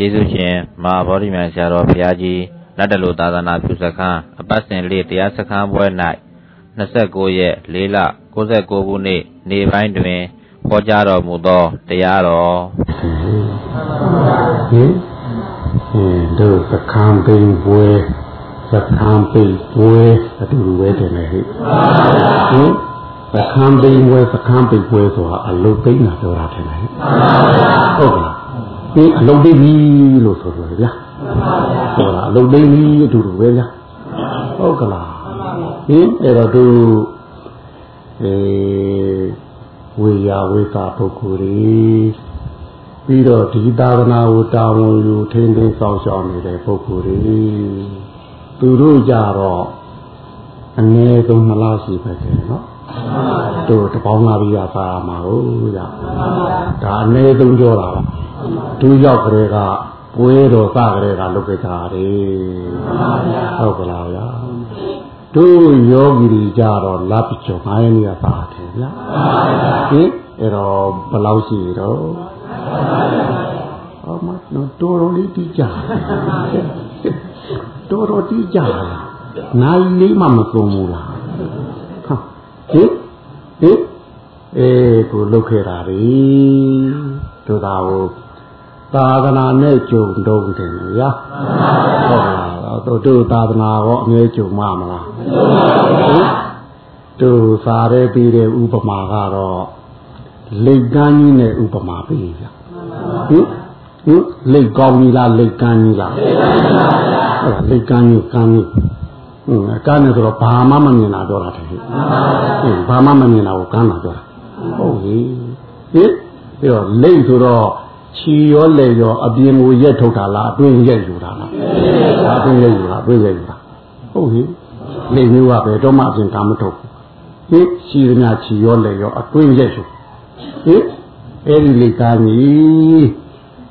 ကျေးဇူးရှင်မဟာဗောဓိမြန်ဆရာတော်ဘုရားကြီးလက်တလူသာသနာပြုစခန်းအပတ်စဉ်လေးတရားစခန်းပွဲ၌29ရက်4လ69ခုနှစ်နေ့ပိုင်းတွင်ဟောကြားတော်မူသောတရားတော်ဟင်အဲတို့စခန်းပင်ပွဲစခန်းပင်ပွဲအတူတူပဲတင်လေဟိဟင်စခန်းပင်ပွဲစခန်းပင်ပွဲဆိုတာအလုတ်သိမ်းတာပြောတာတင်လေဟုတ်ကဲ့ဒီ အလုတ်သိမ်းပြီလို့ဆိုတယ်ဗျာဟုတ်လားအလုတ်သိမ်းပြီအတူတူပဲဗျာဟုတ်ကလားဟင်အဲ့တော့သူအဲဝေယဝေတာပုဂ္ဂိုလ်တွေပြီးတော့ဒီသာသနာကိုတာဝန်ယူထိန်းသိမ်းဆောင်ရှောက်နေတဲ့ပုဂ္ဂိုလ်တွေသူတို့ကြတော့အနည်းဆုံးနှစ်လရှိပဲတယ်နော်တို့တပေါင်းလာပြီးရပါမှာဟုတ်ကြဒါအနည်းဆုံးပြောတာပါ သူရောက်ကြတဲ့ကပွဲတော်စကြတဲ့ကလုတ်ကြတာလေဟုတ်ကလားဗျာတို့ယောဂီတွေကြတော့လပ်ကျော်9ရက်နေရပါတယ်ဗျာဟင်အဲ့တော့ဘယ်လောက်ရှိတော့အော်မတော်တော်လေးတီးကြတော်တော်တီးကြနိုင်လေးမှမကုန်ဘူးလားဟာဟင်ဟင်အေးကိုလုတ်ခဲ့တာလေတို့သာဟို သာသနာနဲ့ကြုံတုံးတယ်ဗျာဟုတ်ပါဘူးတို့တို့သာသနာရောအငဲကြုံမှာမလားတို့စားရဲပြီးတဲ့ဥပမာကတော့လိတ်ကန်းကြီးနဲ့ဥပမာပေးဗျာဟင်ဟင်လိတ်ကောင်းကြီးလားလိတ်ကန်းကြီးလားဟုတ်လားလိတ်ကန်းကြီးကန်းကြီးဟင်ကန်းနေဆိုတော့ဘာမှမမြင်တာပြောတာတည်းဟင်ဘာမှမမြင်တာကိုကန်းတာပြောတာဟုတ်ပြီဟင်ပြီးတော့လိတ်ဆိုတော့ ခြီရောလေရောအပြင်ကိုရက်ထုတ်တာလားအတွင်းရက်ယူတာလားအတွင်းရက်ယူတာအတွင်းရက်ယူတာဟုတ်ပြီလေမျိုးကပဲတော့မှအပြင်ကမထုတ်ဟင်ခြီရညာခြီရောလေရောအတွင်းရက်ယူဟင်အဲ့ဒီလေကားကြီး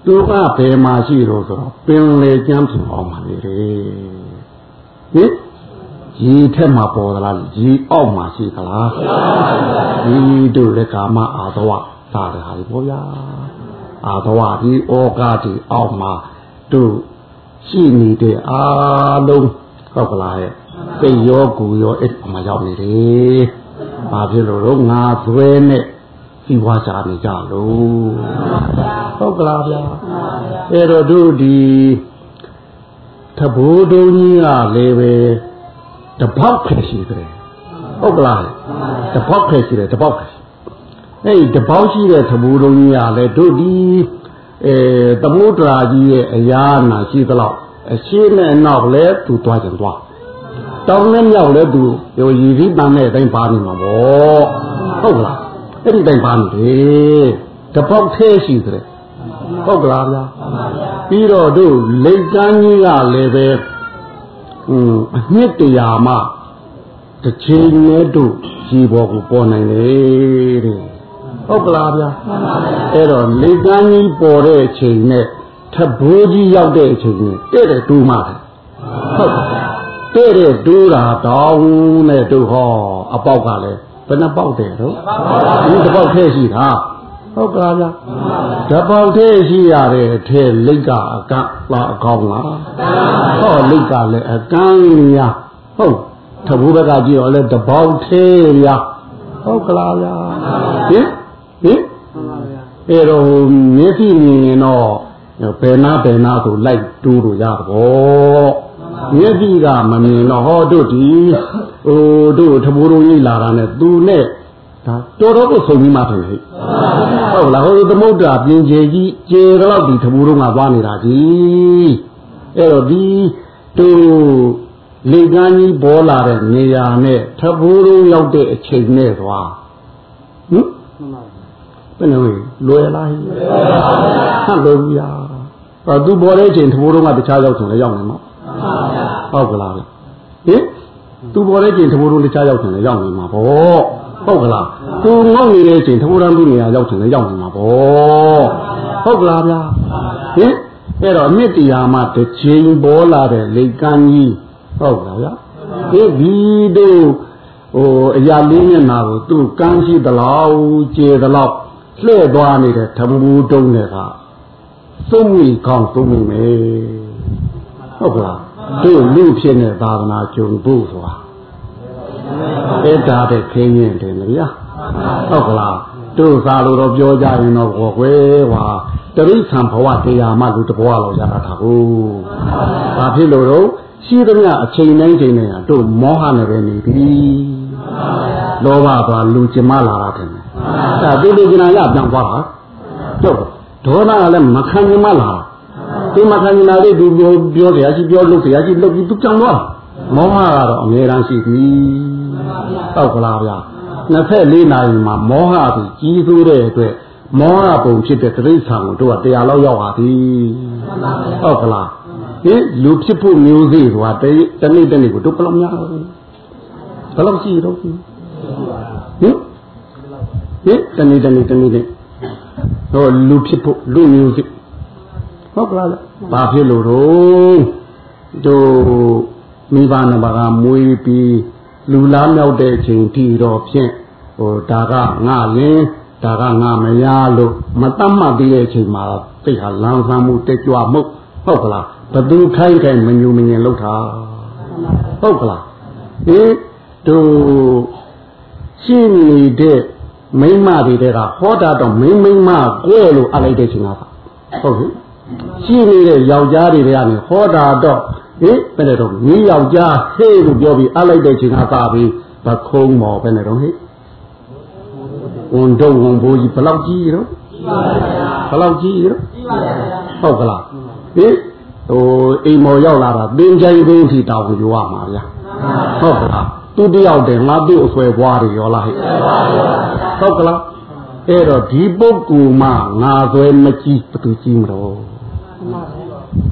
သူကဘယ်မှာရှိတော့ဆိုတော့ပင်လေကျမ်းပြင်အောင်ပါလေဟင်ရေထက်မှာပေါ်သလားရေအောက်မှာရှိသလားဒီတို့လည်းကာမအာသဝသာတယ်ဟာပေါ့ဗျာ အာသဝဒီဩကာဒီအောက်မှာတို့ရှိနေတဲ့အာလုံးဟုတ်ကလားရဲ့စိတ်ရောကိုယ်ရောအဲ့မှာရောက်နေတယ်ဘာဖြစ်လို့တော့ငါသွဲနဲ့စီဝါကြနေကြလို့ဟုတ်ကလားဗျာအဲ့တော့တို့ဒီသဘောတုံးကြီးကလည်းပဲတပေါက်ဖြစ်ရှိတယ်ဟုတ်ကလားတပေါက်ဖြစ်ရှိတယ်တပေါက်ဖြစ် အဲ့ဒီတပေါက်ရှိတဲ့သဘောတုံးကြီးကလည်းတို့ဒီအဲသမုဒ္ဒရာကြီးရဲ့အရာနာရှိသလောက်အရှိနဲ့နောက်လဲသူသွားကြသွားတောင်းနဲ့မြောက်လဲသူဟိုရည်ပြီးတန်းတဲ့အတိုင်းပါနေမှာပေါ့ဟုတ်လားအဲ့ဒီတိုင်းပါနေတယ်တပေါက်သေးရှိတယ်ဟုတ်ကလားဗျာပြီးတော့တို့လိတ်ကန်းကြီးကလည်းပဲอืมအနှစ်တရာမှတစ်ချိန်နဲ့တို့ရေပေါ်ကိုပေါ်နိုင်လေတဲ့ ဟုတ်ကလားဗျာအဲ့တော့လိတ်ကန်းကြီးပေါ်တဲ့အချိန်နဲ့ထဘိုးကြီးရောက်တဲ့အချိန်နဲ့တဲ့တဲ့တူးမှတယ်ဟုတ်တဲ့တဲ့တူးတာတောင်းနဲ့တို့ဟောအပေါက်ကလည်းဘယ်နှပေါက်တယ်တော့ဒီတစ်ပေါက်ထဲရှိတာဟုတ်ကလားဗျာတပေါက်ထဲရှိရတဲ့အထဲလိတ်ကအကလားအကောင်းလားဟောလိတ်ကလည်းအကန်းညာဟုတ်ထဘူးဘက်ကကြည့်တော့လဲတပေါက်ထဲညာဟုတ်ကလားဗျာဟင် ဟင်အဲ့တော့မျက်စိမြင်ရင်တော့ဘယ်နာဘယ်နာဆိုလိုက်တူးလို့ရတော့မျက်စိကမမြင်တော့ဟောတို့ဒီဟိုတို့ထဘိုးတို့ကြီးလာတာနဲ့သူနဲ့ဒါတော်တော်ကိုဆုံပြီးမှထင်ဟဲ့ဟုတ်လားဟိုသမုဒ္ဒရာပြင်ကျေကြီးကျေတော့ဒီထဘိုးတို့ကသွားနေတာကြီးအဲ့တော့ဒီတို့လေကန်းကြီးပေါ်လာတဲ့နေရာနဲ့ထဘိုးတို့ရောက်တဲ့အချိန်နဲ့သွားဟင် ဘယ်လိုလွယ်လားဟဲ့ဟမ်လွယ်ဘူးရာဟောသူပေါ်တဲ့အချိန်ထဘိုးတို့ကတခြားရောက်ချင်လဲရောက်နေမှာဟုတ်ကလားဟင်သူပေါ်တဲ့ချိန်သဘောတို့တခြားရောက်တယ်လည်းရောက်နေမှာပေါ့ဟုတ်ကလားသူငေါ့နေတဲ့အချိန်သဘောတန်းသူနေရာရောက်တယ်လည်းရောက်နေမှာပေါ့ဟုတ်ကလားဗျာဟင်အဲ့တော့မြစ်တရားမှာတစ်ချိန်ပေါ်လာတဲ့လေကန်းကြီးဟုတ်လားဗျာဒီဒီတို့ဟိုအရာလေးမျက်နာကိုသူ့ကန်းရှိသလောက်ကျေသလော က်လှဲ့သွားနေတဲ့ဓမ္မဘူးတုံးတွေကသုံးမိကောင်းသုံးမိမယ်ဟုတ်ကလားတို့လူဖြစ်နေသာသနာကြုံဖို့ဆိုတာအဲ့ဒါတဲ့ခင်းရင်တယ်ဗျာဟုတ်ကလားတို့စားလို့တော့ပြောကြရင်တော့ဘောကွယ်ဟာတရိษံဘဝတရားမှလူတဘဝလောက်ရတာကိုဘာဖြစ်လို့တော့ရှိသမျှအချိန်တိုင်းချိန်တိုင်းတို့မောဟနဲ့ပဲနေပြီ လောဘသွားလူကျင်မလာတာတယ်အဲဒါဒီလိုကျင်လာရပြန်သွားတာတို့ဒေါသကလည်းမခံကျင်မလာဒီမခံကျင်လာလေးသူပြောပြောတရားရှိပြောလို့တရားရှိလုပ်ပြီးသူကြောင်သွားမောဟကတော့အမြဲတမ်းရှိသည်ဟုတ်ကလားဗျာ24နာရီမှာမောဟပြီးကြီးစိုးတဲ့အတွက်မောဟပုံဖြစ်တဲ့တိရစ္ဆာန်ကိုတို့ကတရားလောက်ရောက်ပါသည်ဟုတ်ကလားဟင်လူဖြစ်ဖို့မျိုးစေ့ဆိုတာတနေ့တနေ့ကိုတို့ဘယ်လောက်များ ဘယ်လောက်ရှိတော့ဟင်ဟင်တနေ့တနေ့တနေ့တော့လူဖြစ်ဖို့လူမျိုးစေ့ဟုတ်ကလားဘာဖြစ်လို့တော့တို့မိဘနှစ်ပါးကမွေးပြီးလူလားမြောက်တဲ့အချိန်ထိတော့ဖြင့်ဟိုဒါကငါလင်းဒါကငါမရလို့မတတ်မှတ်သေးတဲ့အချိန်မှာသိဟာလမ်းဆမ်းမှုတက်ကြွမှုဟုတ်ကလားဘသူခိုင်းခိုင်းမညူမငင်လောက်တာဟုတ်ကလားဟင် တို့ရှင်းနေတဲ့မိမတွေတဲ့ကဟောတာတော့မိမိမကွဲလို့အလိုက်တဲ့ချိန်ကဟုတ်ပြီရှင်းနေတဲ့ယောက်ျားတွေကနေဟောတာတော့ဟင်ဘယ်နဲ့တော့မိယောက်ျားဟေးလို့ပြောပြီးအလိုက်တဲ့ချိန်ကပါပြီးဘခုံးမော်ဘယ်နဲ့တော့ဟိဝန်တော့ဝန်ဘိုးကြီးဘလောက်ကြီးရောဘလောက်ကြီးရောဟုတ်ကလားဟင်ဟိုအိမ်မော်ရောက်လာတာသင်္ချိုင်းသိန်းထိတောင်းယူရမှာဗျာဟုတ်ကလား သူတယောက်တည်းငါတို့အဆွဲပွားတွေရောလားဟဲ့ဟုတ်ကလားအဲ့တော့ဒီပုဂ္ဂိုလ်မှငါဆွဲမကြည့်ဘသူကြည့်မလို့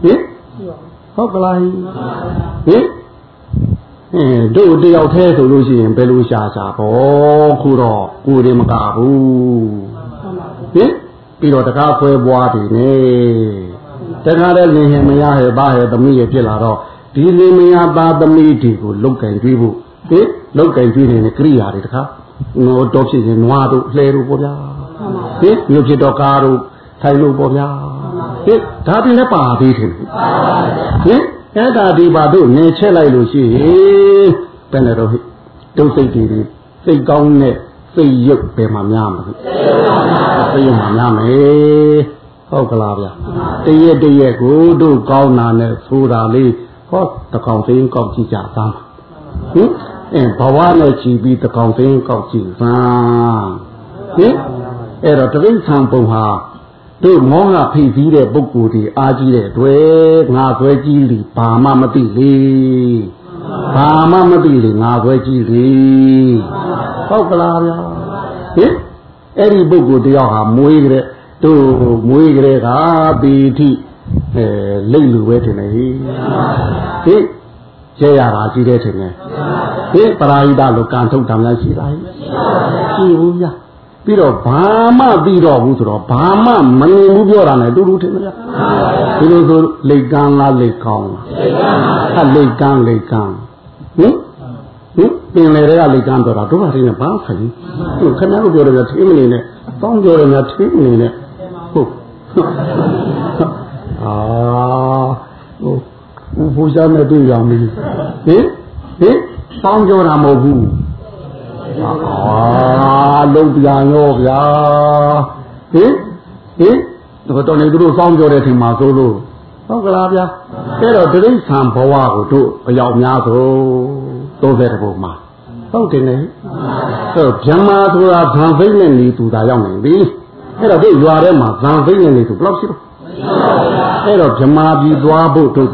ဟင်ဟုတ်ကလားဟင်အဲတို့တယောက်တည်းဆိုလို့ရှိရင်ဘယ်လိုရှာရှာဘောခုတော့ကိုယ်တည်းမကဘူးဟင်ပြီးတော့တကားဆွဲပွားတွေနေတခါတည်းလင်ဟင်မရဟဲ့ဘာဟဲ့သမီးရဖြစ်လာတော့ဒီလင်မယားသားသမီးတွေကိုလုတ်ကင်ကြွေးဖို့ ဟင်လုတ်ကင်ကြွေးနေတဲ့ကိရိယာတွေတခါငိုတော့ဖြစ်ရင်နွားတို့လှဲတို့ပေါ့ဗျာဟင်မြို့ဖြစ်တော့ကားတို့ထိုင်လို့ပေါ့ဗျာဟင်ဒါပြင်လည်းပါသေးတယ်ဟင်အဲ့ဒါဒီပါတို့နေချက်လိုက်လို့ရှိရင်ဘယ်နဲ့တော့ဟိတုတ်စိတ်တွေစိတ်ကောင်းတဲ့စိတ်ရုပ်ပဲမှများမှာစိတ်ရုပ်မှများမယ်ဟုတ်ကလားဗျတရက်တရက်ကိုတို့ကောင်းတာနဲ့ဆိုတာလေးဟောတကောင်သိန်းကောက်ကြည့်ကြသားဟင် အဲဘဝနဲ့ကြည်ပြီးတကောင်သိန်းကောက်ကြည့်စမ်းဟင်အဲ့တော့တရိษံပုံဟာတို့မောဟဖိပြီးတဲ့ပုဂ္ဂိုလ်ဒီအားကြီးတဲ့တွေ့ငါဆွဲကြီးလီဘာမှမသိလေဘာမှမသိလေငါဆွဲကြီးလေဟုတ်ကလားဗျာဟင်အဲ့ဒီပုဂ္ဂိုလ်တယောက်ဟာမွေးကြတဲ့တို့မွေးကြတဲ့ကပီတိအဲလိတ်လူပဲထင်တယ်ဟိဟိကျဲ ရတာရှိတယ်ထင်တယ်ဟိပရာဟိတလို့ကံထုတ်တာများရှိလားရှိဘူးဗျာပြီးတော့ဘာမှပြီးတော့ဘူးဆိုတော့ဘာမှမနေဘူးပြောတာနဲ့တူတူထင်မလားဒီလိုဆိုလိတ်ကန်းလားလိတ်ကောင်းလားလိတ်ကန်းလိတ်ကန်းဟင်ဟင်ပင်လေတွေကလိတ်ကန်းပြောတာတို့ဘာတင်းနဲ့ဘာဆိုင်သူခဏလို့ပြောတယ်ထင်းမနေနဲ့တောင်းပြောတယ်များထင်းမနေနဲ့ဟုတ်အာဟို ဘုရားနဲ့တွေ့ရမည်ဟင်ဟင်တောင်းပြောတာမဟုတ်ဘူးအာလုံးပြန်ရောဗျာဟင်ဟင်တော့တော်နေသူတို့စောင်းကြောတဲ့ထင်မှာဆိုလို့ဟုတ်ကလားဗျာအဲ့တော့တိရစ္ဆာန်ဘဝကိုတို့အယောက်များဆို30ဘုံမှာဟုတ်တယ်လေအဲ့တော့ဗြဟ္မာဆိုတာဇံသိမ့်နဲ့နေသူသာရောက်နေပြီအဲ့တော့တို့ရွာထဲမှာဇံသိမ့်နဲ့နေသူဘယ်လောက်ရှိတော့အဲ့တော့ဗြဟ္မာပြည်သွားဖို့တို့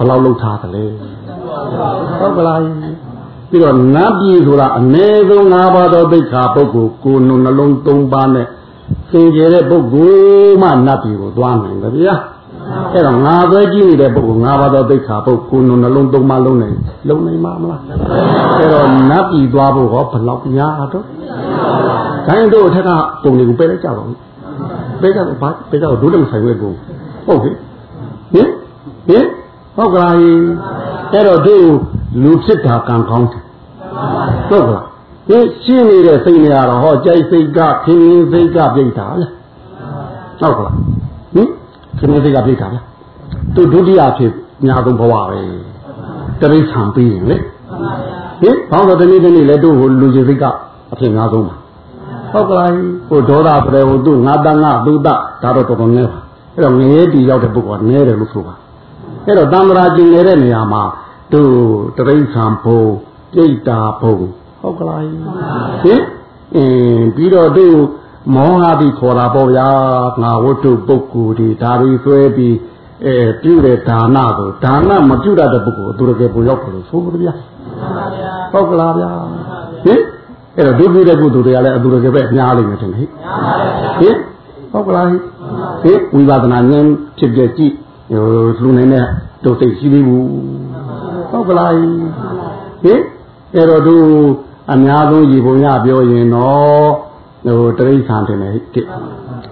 ဘယ်လောက်လောက်ထားသလဲဟုတ်ကလားပြီးတော့နတ်ပြည်ဆိုတာအ ਨੇ ဆုံး၅ပါးသောဒိဋ္ဌာပုဂ္ဂိုလ်ကိုယ်နှလုံး၃ပါးနဲ့သင်ကျဲတဲ့ပုဂ္ဂိုလ်မှနတ်ပြည်ကိုသွားနိုင်တယ်ဗျာအဲ့တော့ငါပဲကြည့်နေတဲ့ပုဂ္ဂိုလ်၅ပါးသောဒိဋ္ဌာပုဂ္ဂိုလ်နှလုံး၃ပါးလုံးနိုင်လုံနိုင်မှာမလားအဲ့တော့နတ်ပြည်သွားဖို့ဟောဘယ်လောက်များတော့ခိုင်းတို့အထက်ကပုံတွေကိုပဲလိုက်ကြပါဦးပဲကြတော့ဘာပဲကြတော့ဒုတိယဆိုင်ဝဲကိုဟုတ်ပြီဟင်ဟင် ဟုတ်ကလားအဲ့တော့တို့လူဖြစ်တာကံကောင်းတယ်ဟုတ်ကလားဒီရှင်းနေတဲ့စိတ်နေရတော့ဟောကြိုက်စိတ်ကခင်းစိတ်ကပြိတ်တာလေဟုတ်ကလားဟင်ခင်ဗျားစိတ်ကပြိတ်တာဗျာသူဒုတိယဖြစ်ညာဆုံးဘဝပဲတရိษံပြီးရင်လေဟင်ဘောင်းတော့တနေ့တနေ့လဲတို့ဟိုလူကြီးစိတ်ကအဖြစ်များဆုံးပါဟုတ်ကလားဟိုဒေါသပရေဟိုသူငါတငါသူတဒါတော့တော်တော်နည်းပါအဲ့တော့ငရဲတီရောက်တဲ့ပုဂ္ဂိုလ်ကနည်းတယ်လို့ဆိုပါ အဲ့တော့တမ္မာကျင်နေတဲ့နေရာမှာတို့တရိษံဘုံပြိတ္တာဘုံဟုတ်ကလားဟင်အင်းပြီးတော့တို့မောဟပြီးခေါ်တာပေါ့ဗျာငါဝတ္ထုပုဂ္ဂိုလ်ဒီဒါတွေဆွဲပြီးအဲပြုတဲ့ဒါနကိုဒါနမပြုတတ်တဲ့ပုဂ္ဂိုလ်သူတကယ်ပုံရောက်တယ်လို့ဆိုလို့ဗျာဟုတ်ကလားဗျာဟင်အဲ့တော့ဒုပြုတဲ့ကုသိုလ်တွေကလည်းအတူတကယ်ပဲအများလိမ့်မယ်ထင်တယ်ဟင်ဟုတ်ကလားဟင်ဝိပဿနာဉာဏ်ဖြစ်ပြကြည့် ဟိုလူနေတဲ့တို့သိရှိသေးဘူးဟုတ်ကလားဟင်အဲ့တော့သူအများဆုံးရေပုံရပြောရင်တော့ဟိုတရိษံတင်တယ်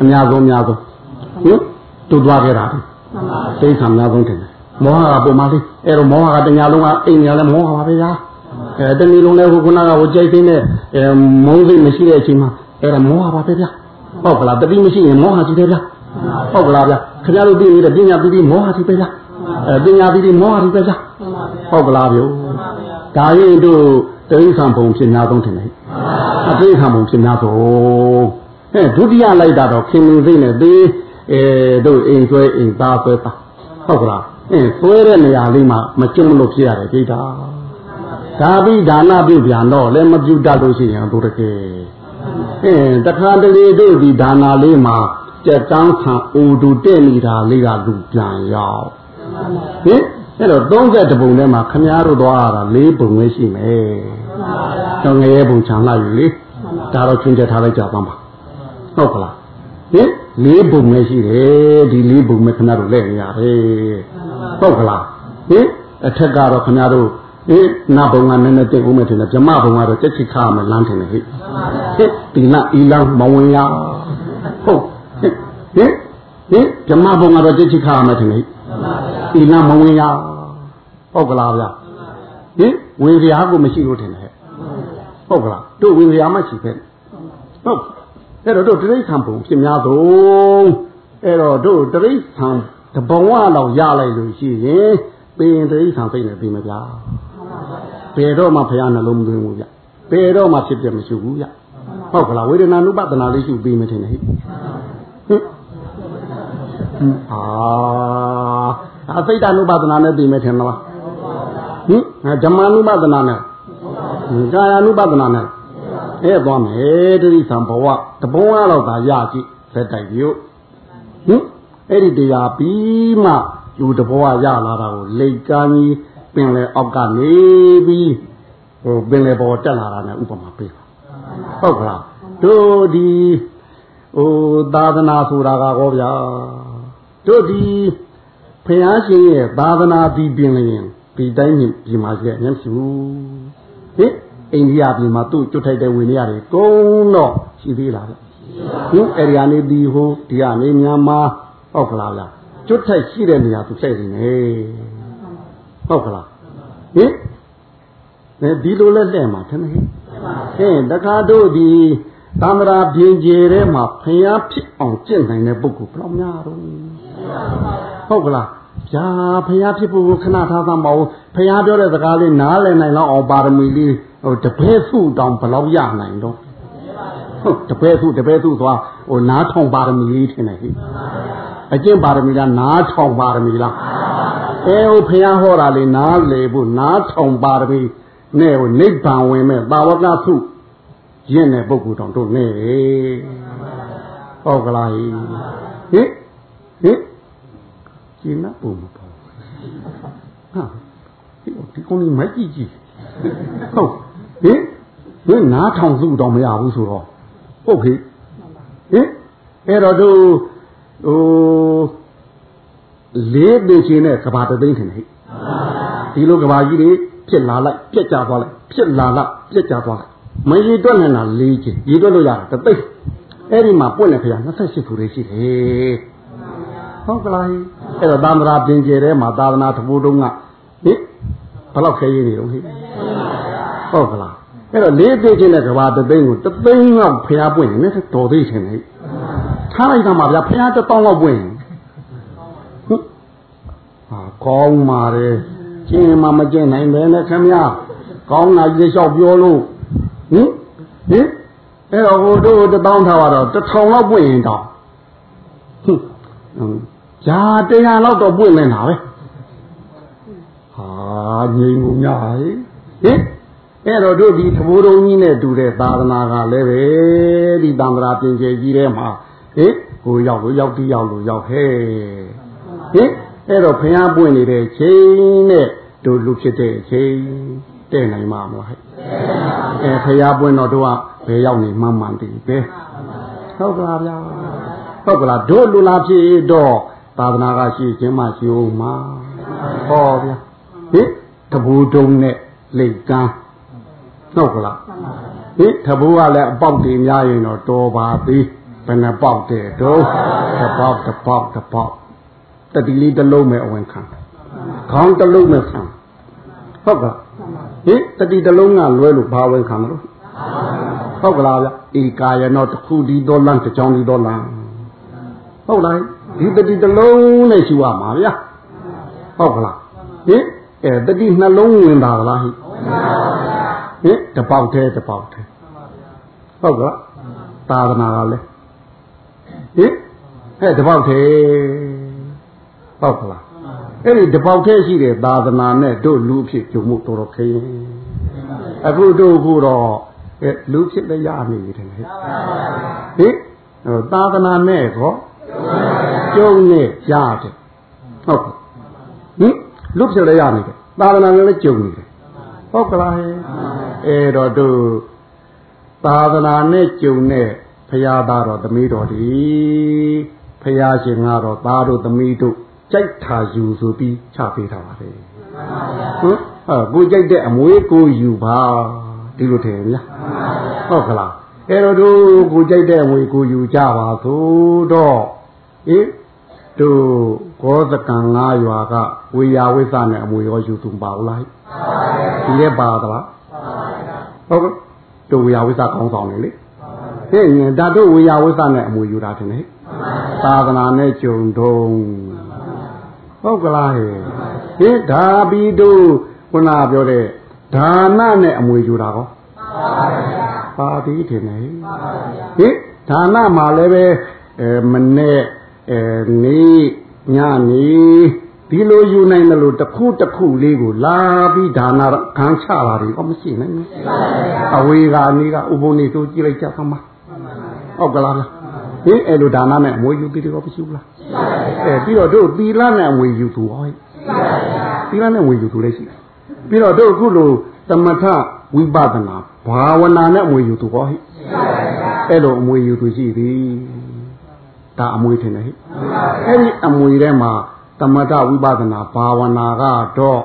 အများဆုံးအများဆုံးဟင်တို့သွားခဲ့တာတရိษံအများဆုံးတင်တယ်မောဟကပုံမှန်လေးအဲ့တော့မောဟကတညာလုံးကအိမ်ညာလဲမောဟပါပဲဗျာအဲတဏီလုံးလဲဟိုခုနကဟိုကြိုက်သိတဲ့အဲမုန်းစိတ်မရှိတဲ့အချိန်မှာအဲ့ဒါမောဟပါပဲဗျာဟုတ်ကလားတတိမရှိရင်မောဟရှိတယ်ဗျာ ဟုတ်ကလားဗျာခင်ဗျားတို့သိနေတဲ့ပညာပြီးပြီးမောဟရှိပဲဗျာအဲပညာပြီးပြီးမောဟရှိပဲဗျာဟုတ်ကလားဗျာဒါရင်တို့တရိษံပုံဖြစ်များဆုံးထင်တယ်အတိခံပုံဖြစ်များဆုံးအဲဒုတိယလိုက်တာတော့ခင်မင်းစိတ်နဲ့သေးအဲတို့အိမ်ဆွဲအိမ်သားဆွဲသားဟုတ်ကလားအင်းဆွဲတဲ့နေရာလေးမှာမကျုံလို့ဖြစ်ရတယ်ကြိတ်တာဒါပြီးဒါနပြုပြန်တော့လည်းမပြုတတ်လို့ရှိရင်တို့တကယ်အင်းတခါတလေတို့ဒီဒါနာလေးမှာ ကြက်တန်းခံအိုတူတဲ့နေတာလေးကလူပြန်ရောက်ဟင်အဲ့တော့30ပုံထဲမှာခမားတို့သွားရတာ၄ပုံပဲရှိမယ်တော့ငရဲပုံချမ်းလိုက်ပြီလေဒါတော့ချင်းချက်ထားလိုက်ကြပါမှာဟုတ်ကလားဟင်၄ပုံပဲရှိတယ်ဒီ၄ပုံပဲခမားတို့လက်နေရတယ်ဟုတ်ကလားဟင်အထက်ကတော့ခမားတို့ဟင်နဘုံကနည်းနည်းတိတ်ဦးမယ်ထင်တယ်ဗြမဘုံကတော့တက်ချစ်ခါမယ်လမ်းထင်တယ်ဟိဟင်ဒီနအီလန်းမဝင်ရဟုတ် ဟင်ဟင်ဓမ္မဘုံကတော့ကြိတ်ချိခါရမယ်ထင်လေဒီနာမဝင်ရပောက်ကလားဗျာဟင်ဝင်စရာကိုမရှိလို့ထင်တယ်ပောက်ကလားတို့ဝင်စရာမရှိပဲဟုတ်အဲ့တော့တို့တိရိစ္ဆာန်ဘုံဖြစ်များဆုံးအဲ့တော့တို့တိရိစ္ဆာန်တဘဝလောက်ရလိုက်လို့ရှိရင်ပင်တိရိစ္ဆာန်သိနေပြီမဗျာဘယ်တော့မှဘုရားနှလုံးမသွင်းဘူးဗျဘယ်တော့မှဖြစ်ပြမရှိဘူးဗျဟုတ်ကလားဝေဒနာနုပဒနာလေးရှိပြီးမထင်နဲ့ဟိ အာအသိတနုပဒနာနဲ့ပြီးမထင်လားဟင်ဓမ္မနုပဒနာနဲ့ကာယ ानु ပဒနာနဲ့အဲသွားမယ်တတိသံဘဝတဘုံကတော့ဒါရကြည့်ဇက်တိုက်ပြုဟင်အဲ့ဒီတရားပြီးမှလူတဘဝရလာတာကိုလိတ်ကမ်းကြီးပင်လေအောက်ကနေပြီးဟိုပင်လေပေါ်တက်လာတာနဲ့ဥပမာပေးပါဟုတ်ကလားတို့ဒီဟိုသာသနာဆိုတာကဟောဗျာ တို့ဒီဖျားရှင်ရဲ့သာသနာပြီးပင်လျင်ဒီတိုင်းဒီမှာရှိတဲ့အញ្ញမရှိဘူးဟင်အိန္ဒိယပြည်မှာသူ့ကျွတ်ထိုက်တဲ့ဝင်ရတွေကုန်းတော့ရှိသေးလားဗျဟင်အဲဒီကနေဒီဟိုဒီကနေမြန်မာဟုတ်ကလားဗျကျွတ်ထိုက်ရှိတဲ့နေရာသူစိုက်နေတယ်ဟုတ်ကလားဟင်ဒီလိုလဲတဲ့မှာထင်တယ်ဟင်တခါတို့ဒီသံဃာပြင်ကျေထဲမှာဖျားဖြစ်အောင်ကျင့်နိုင်တဲ့ပုဂ္ဂိုလ်ဘယ်လောက်များတော့ ဟုတ်ကလားဗျာဖះဖြစ်ဖို့ခဏထားသမ်းပါဦးဖះပြောတဲ့စကားလေးနားလည်နိုင်လောက်အောင်ပါရမီလေးဟိုတပည့်စုတောင်ဘယ်လောက်ရနိုင်တော့ဟုတ်တပည့်စုတပည့်စုသွားဟိုနားထောင်ပါရမီလေးထင်တယ်ဟိအကျင့်ပါရမီလားနားထောင်ပါရမီလားအဲဟိုဖះဟောတာလေးနားလေဖို့နားထောင်ပါရမီနဲ့ဟိုနိဗ္ဗာန်ဝင်မဲ့ပါဝကစုရင့်တဲ့ပုဂ္ဂိုလ်တောင်တို့နေဟုတ်ကလားဟိဟိဟိ ကျင်းနာပုံမပေါ်ဟာဒီကောင်ကြီးမိုက်ကြည့်ကြည့်ဟုတ်ဟင်ဟင်နားထောင်စုတော့မရဘူးဆိုတော့ဟုတ်ခေဟင်အဲ့တော့တို့ဟိုလေးပင်ချင်းနဲ့ကဘာတသိန်းထင်ဟဲ့ဒီလိုကဘာကြီးတွေဖြစ်လာလိုက်ပြက်ကြသွားလိုက်ဖြစ်လာလိုက်ပြက်ကြသွားလိုက်မရည်တွက်နိုင်တာ၄ချင်းရည်တွက်လို့ရတာတသိန်းအဲ့ဒီမှာပွင့်နေခရ28ခုလေးရှိတယ်ဟုတ်ကလား အဲ့တော့သာမရာပင်ကျဲထဲမှာသာသနာတပူတုံးကဟိဘယ်လောက်ခဲရည်နေတော့ဟိဟုတ်ကလားအဲ့တော့လေးသိချင်းတဲ့ကဘာတသိန်းကိုတသိန်းလောက်ဖျားပွင့်နေတယ်တော်သေးရှင်လေထားလိုက်တာမှာဗျာဖျားတပေါင်းလောက်ပွင့်ဟကောင်းပါတယ်ကျင်းမှမကျင်းနိုင်ပဲနဲ့ခင်ဗျာကောင်းတာကြီးလျှောက်ပြောလို့ဟင်ဟင်အဲ့တော့ဟိုတို့တပေါင်းထားတော့တထောင်လောက်ပွင့်ရင်တော့ဟင် ဂျာတရားလောက်တော့ပွင့်နေတာပဲဟာငြိမ်မှုများဟင်အဲ့တော့တို့ဒီသဘိုးတော်ကြီးနဲ့တူတဲ့သာသနာကလည်းပဲဒီတံ္ဍရာပြင်ကျကြီးထဲမှာဟင်ကိုရောက်လို့ရောက်တိရောက်လို့ရောက်ဟဲ့ဟင်အဲ့တော့ဖျားပွင့်နေတဲ့ချိန်နဲ့တို့လူဖြစ်တဲ့ချိန်တဲ့နိုင်မှာမလားဟဲ့အဲဖျားပွင့်တော့တို့ကဘယ်ရောက်နေမှမှန်တည်ပဲဟုတ်ကလားဗျာဟုတ်ကလားတို့လူလာဖြစ်တော့ သာသနာကရှိခြင်းမှရှိဦးမှာဟောဗျာဟင်တဘူတုံနဲ့လိတ်ကန်းဟုတ်ကလားဟင်တဘူကလည်းအပေါက်တွေများရင်တော့တော်ပါသေးဘယ်နှပေါက်တဲ့တော့တစ်ပေါက်တစ်ပေါက်တစ်ပေါက်တတိလေးတစ်လုံးမဲ့အဝင်ခံခေါင်းတစ်လုံးမဲ့ခံဟုတ်ကလားဟင်တတိတစ်လုံးကလွဲလို့ဘာဝင်ခံမလို့ဟုတ်ကလားဗျဧကာယနောတစ်ခုဒီတော့လမ်းတစ်ချောင်းဒီတော့လမ်းဟုတ်လား ဒီတတိတစ်လုံးနဲ့ရှိရမှာဗျာဟုတ်ကလားဟင်အဲတတိနှလုံးဝင်တာလားဟိဟင်တပေါက်သေးတပေါက်သေးဟုတ်ကလားသာသနာကလည်းဟင်အဲတပေါက်သေးဟုတ်ကလားအဲ့ဒီတပေါက်သေးရှိတဲ့သာသနာနဲ့တို့လူဖြစ်ကြုံမှုတော်တော်ခရင်အခုတို့ခုတော့အဲလူဖြစ်လည်းရနေပြီတယ်ဟင်သာသနာနဲ့ကော ကျုံနဲ့ရတယ်ဟုတ်ကဲ့ဟင်လူဖြစ်လည်းရနေတယ်သာသနာနဲ့လည်းကျုံနေတယ်ဟုတ်ကလားဟဲ့အဲ့တော့တို့သာသနာနဲ့ကျုံနဲ့ဖရာသားတော်သမီးတော်ဒီဖရာရှင်ကတော့သားတို့သမီးတို့ကြိုက်ထာယူဆိုပြီးချပေးထားပါတယ်ဟုတ်ဟာကိုကြိုက်တဲ့အမွေးကိုယူပါဒီလိုထင်ဗျာဟုတ်ကလားအဲ့တော့တို့ကိုကြိုက်တဲ့အမွေကိုယူကြပါသို့တော့ ဟင်တို့ကောသကံ၅ရွာကဝေယဝိသနဲ့အမွေရောယူသူပါဘူးလားဒီလည်းပါသလားဟုတ်ကဲ့တို့ဝေယဝိသကောင်းဆောင်နေလေဟဲ့ဒါတို့ဝေယဝိသနဲ့အမွေယူတာတင်လေသာသနာနဲ့ကြုံတုံးဟုတ်ကလားဟဲ့ဟင်ဒါပြီးတို့ခုနပြောတဲ့ဒါနနဲ့အမွေယူတာကောပါပြီးတင်လေဟင်ဒါနမှာလည်းပဲအဲမနဲ့ အဲနေညနေဒီလိုယူနိုင်တယ်လို့တစ်ခုတစ်ခုလေးကိုလာပြီးဒါနာခံချတာတွေတော့မရှိနိုင်ဘူးအဝေကနေကဥပုံနေဆိုကြည့်လိုက်ကြသမှာဟုတ်ကလားဟင်အဲ့လိုဒါနနဲ့အမွေယူပြီးတော့မရှိဘူးလားအဲပြီးတော့တို့သီလနဲ့အမွေယူသူဟောသီလနဲ့အမွေယူသူလည်းရှိတယ်ပြီးတော့တို့အခုလိုသမထဝိပဿနာဘာဝနာနဲ့အမွေယူသူဟောဟိအဲ့လိုအမွေယူသူရှိသည် ဒါအမွေထင်တယ်ဟိအဲ့ဒီအမွေထဲမှာသမထဝိပဿနာဘာဝနာကတော့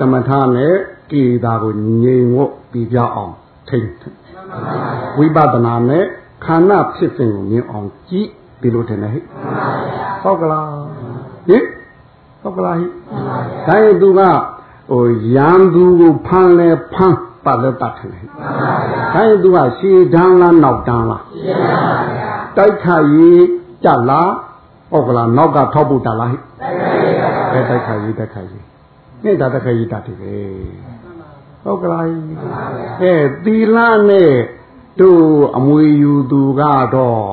သမထနဲ့ကိလေသာကိုငြိမ်ဝတ်ပြီးပြအောင်ထိမ့်ဝိပဿနာနဲ့ခန္ဓာဖြစ်စဉ်ကိုမြင်အောင်ကြည့်ဒီလိုထင်တယ်ဟိဟုတ်ကလားဟိဟုတ်ကလားဟိဒါရင်သူကဟိုရန်သူကိုဖမ်းလဲဖမ်းပတ်လဲတတ်တယ်ဟိဒါရင်သူကရှည်တန်းလားနောက်တန်းလားရှည်တန်းပါဗျာ တိုက်ခါရေးကြလားဟုတ်ကလားနောက်ကထောက်ဖို့တလားဟိတိုက်ခါရေးတိုက်ခါရေးနဲ့ဒါတိုက်ခါရေးတတ်တယ်ပဲဟုတ်ကလားအဲသီလနဲ့တို့အမွေယူသူကတော့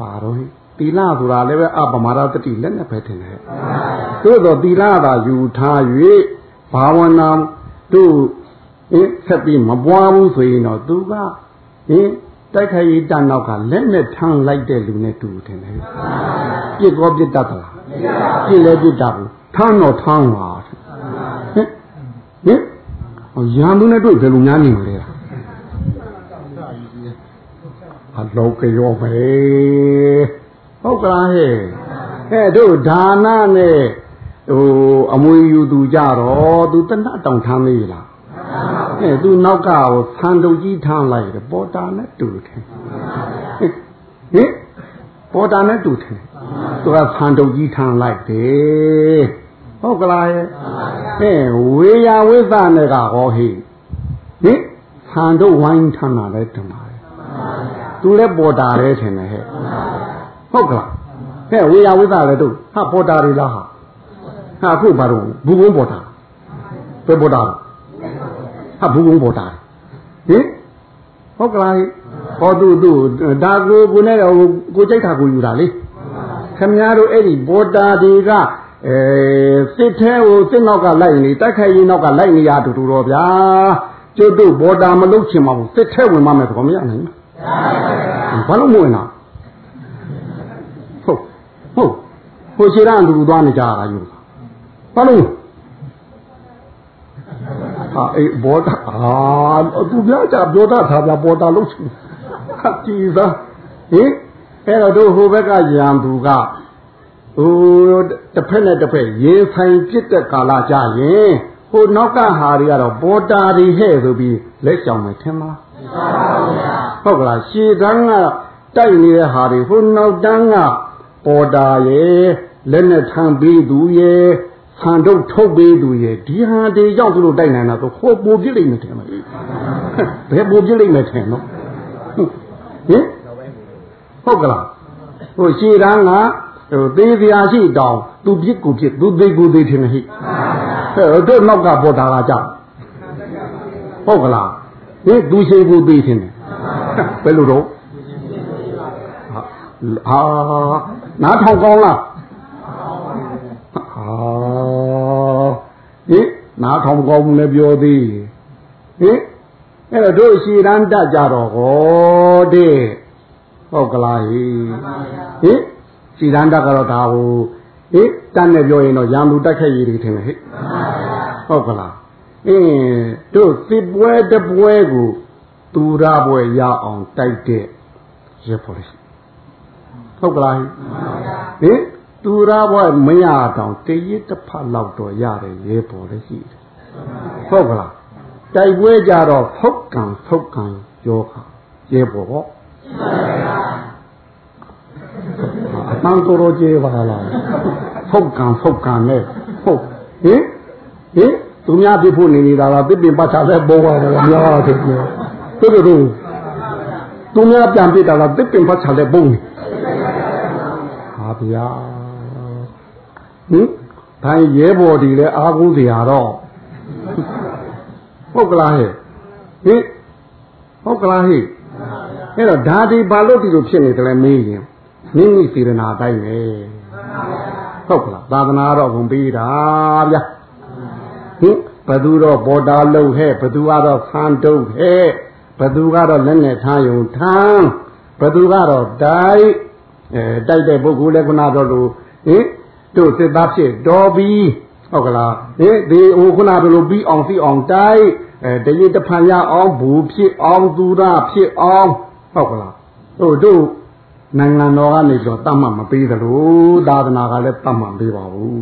ပါတော့ဟိသီလဆိုတာလည်းပဲအပမာဒတတိလက်နဲ့ပဲထင်တယ်သို့တော့သီလသာယူထား၍ဘာဝနာတို့အင်းဆက်ပြီးမပွားဘူးဆိုရင်တော့သူကဟင် တိုက်ခိုက်ရေးတနောက်ကလက်နဲ့ထမ်းလိုက်တဲ့လူနဲ့တူတယ်လေပြစ်ကောပြစ်တတ်သလားပြစ်လည်းပြစ်တတ်ဘူးထမ်းတော့ထမ်းပါဟင်ဟင်ရန်သူနဲ့တွေ့ဘယ်လိုများနေမလဲအလောကရောပဲဟုတ်ကလားဟဲ့ဟဲ့တို့ဒါနနဲ့ဟိုအမွေယူသူကြတော့သူတဏှတောင်ထမ်းမေးလား အဲသူနောက်ကဟိုဆန်တုတ်ကြီးထမ်းလိုက်တယ်ပေါ်တာနဲ့တူတယ်ဟင်ပေါ်တာနဲ့တူတယ်သူကဆန်တုတ်ကြီးထမ်းလိုက်တယ်ဟုတ်ကလားရဲ့အဲဝေယဝိသနဲ့ကဟောဟိဟင်ဆန်တုတ်ဝိုင်းထမ်းတာလဲတမတယ်သူလည်းပေါ်တာလဲထင်တယ်ဟဲ့ဟုတ်ကလားဟဲ့ဝေယဝိသလည်းတို့ဟာပေါ်တာတွေလားဟာဟဟာအခုဘာလို့ဘူးကုန်းပေါ်တာပဲပေါ်တာ ဟာဘူးကုန်းပေါ်တာဟင်ဟုတ်ကလားဟောသူသူဒါကိုကိုနဲ့ကိုကြိုက်တာကိုယူတာလေခင်ဗျားတို့အဲ့ဒီဘောတာတွေကအဲစစ်ထဲကိုစစ်နောက်ကလိုက်နေတိုက်ခိုက်ရင်နောက်ကလိုက်နေရတူတူတော့ဗျာကျွတ်တို့ဘောတာမလုပ်ချင်ပါဘူးစစ်ထဲဝင်မှမယ်ဆိုတော့မရနိုင်ဘူးဘာလို့မဝင်တာဟုတ်ဟုတ်ဟိုရှိရန်တူသွားနေကြတာယူဘာလို့ ဟာအေးဘောတာအာသူပြောကြပြောတာသာပြဘောတာလုပ်ချင်ဟာကြည်သာဟင်အဲ့တော့တို့ဟိုဘက်ကရံသူကဟိုတစ်ဖက်နဲ့တစ်ဖက်ရေဆိုင်ပြစ်တဲ့ကာလကြရင်ဟိုနောက်ကဟာတွေကတော့ပေါ်တာတွေဟဲ့ဆိုပြီးလက်ဆောင်မယ်ထင်မလားဟုတ်ကလားရှည်တန်းကတိုက်နေတဲ့ဟာတွေဟိုနောက်တန်းကပေါ်တာရဲ့လက်နဲ့ထမ်းပြီးသူရဲ့ ဆန်တို့ထုတ်ပေးသူရဲ့ဒီဟာတွေရောက်သူတို့တိုက်နိုင်တာဆိုဟိုပိုပြစ်လိမ့်မယ်ထင်မလားဘယ်ပိုပြစ်လိမ့်မယ်ထင်နော်ဟင်ဟုတ်ကလားဟိုရှည်တန်းကဟိုသေးစရာရှိတောင်သူပြစ်ကိုပြစ်သူသေးကိုသေးထင်တယ်ဟိဟဲ့တို့နောက်ကပေါ်တာကကြောက်ဟုတ်ကလားဟင်သူရှိကိုသေးထင်တယ်ဘယ်လိုတော့ဟာနားထောင်ကောင်းလားဟာဟင် နားထောင်ကောင်းလည်းပြောသေးဟင်အဲ့တော့တို့ရှည်တန်းတတ်ကြတော့ဟောတဲ့ဟုတ်ကလားဟင်ဟင်စီရန်တကတော့ဒါဟိုဟေးတန်းနဲ့ပြောရင်တော့ရံလူတက်ခက်ရည်တွေထင်တယ်ဟဲ့ဟုတ်ကလားအင်းတို့စစ်ပွဲတပွဲကိုသူရပွဲရအောင်တိုက်တဲ့ရဖို့လေဟုတ်ကလားဟင် သူရပွဲမရတော့တရစ်တစ်ဖက်လောက်တော့ရတယ်ရဲပေါ်လေရှိတယ်ဟုတ်ကလားတိုက်ပွဲကြတော့ဖုတ်ကံဖုတ်ကံယောခရဲပေါ်ဟောရှိပါပါအတန်းတော်တော်ကျေပါလားဖုတ်ကံဖုတ်ကံနဲ့ဟုတ်ဟင်ဟင်သူများပြဖို့နေနေတာလားတစ်ပင်ပတ်ချလဲပေါ်ပါတယ်များတယ်ပြောသူတို့သူများပြန်ပြတာလားတစ်ပင်ပတ်ချလဲပုံနေဟာဗျာ ဟင်ဘိုင်းရဲဘော်ဒီလဲအားကိုးစရာတော့ဟုတ်ကလားဟဲ့ဟင်ဟုတ်ကလားဟဲ့အဲ့တော့ဓာတိဘာလို့ဒီလိုဖြစ်နေတယ်လဲမေးရင်မိမိစေရနာတိုင်းပဲဟုတ်ကလားသာသနာတော့ဝင်ပြီးတာဗျာဟင်ဘသူတော့ဘောတာလုံဟဲ့ဘသူကတော့ဆန်းတုပ်ဟဲ့ဘသူကတော့လက်နဲ့ထားယုံထမ်းဘသူကတော့တိုက်အဲတိုက်တဲ့ပုဂ္ဂိုလ်လည်းခုနတော့လို့ဟင် တို့စစ်သားဖြစ်တော်ပြီးဟုတ်ကလားဟင်ဒီဟိုခုနကလိုပြီးအောင်ပြီးအောင်တိုက်အဲတရေတဖန်ရအောင်ဘူဖြစ်အောင်သူရဖြစ်အောင်ဟုတ်ကလားဟိုတို့နိုင်ငံတော်ကနေဆိုတတ်မှတ်မပေးသလိုသာသနာကလည်းတတ်မှတ်ပေးပါဘူး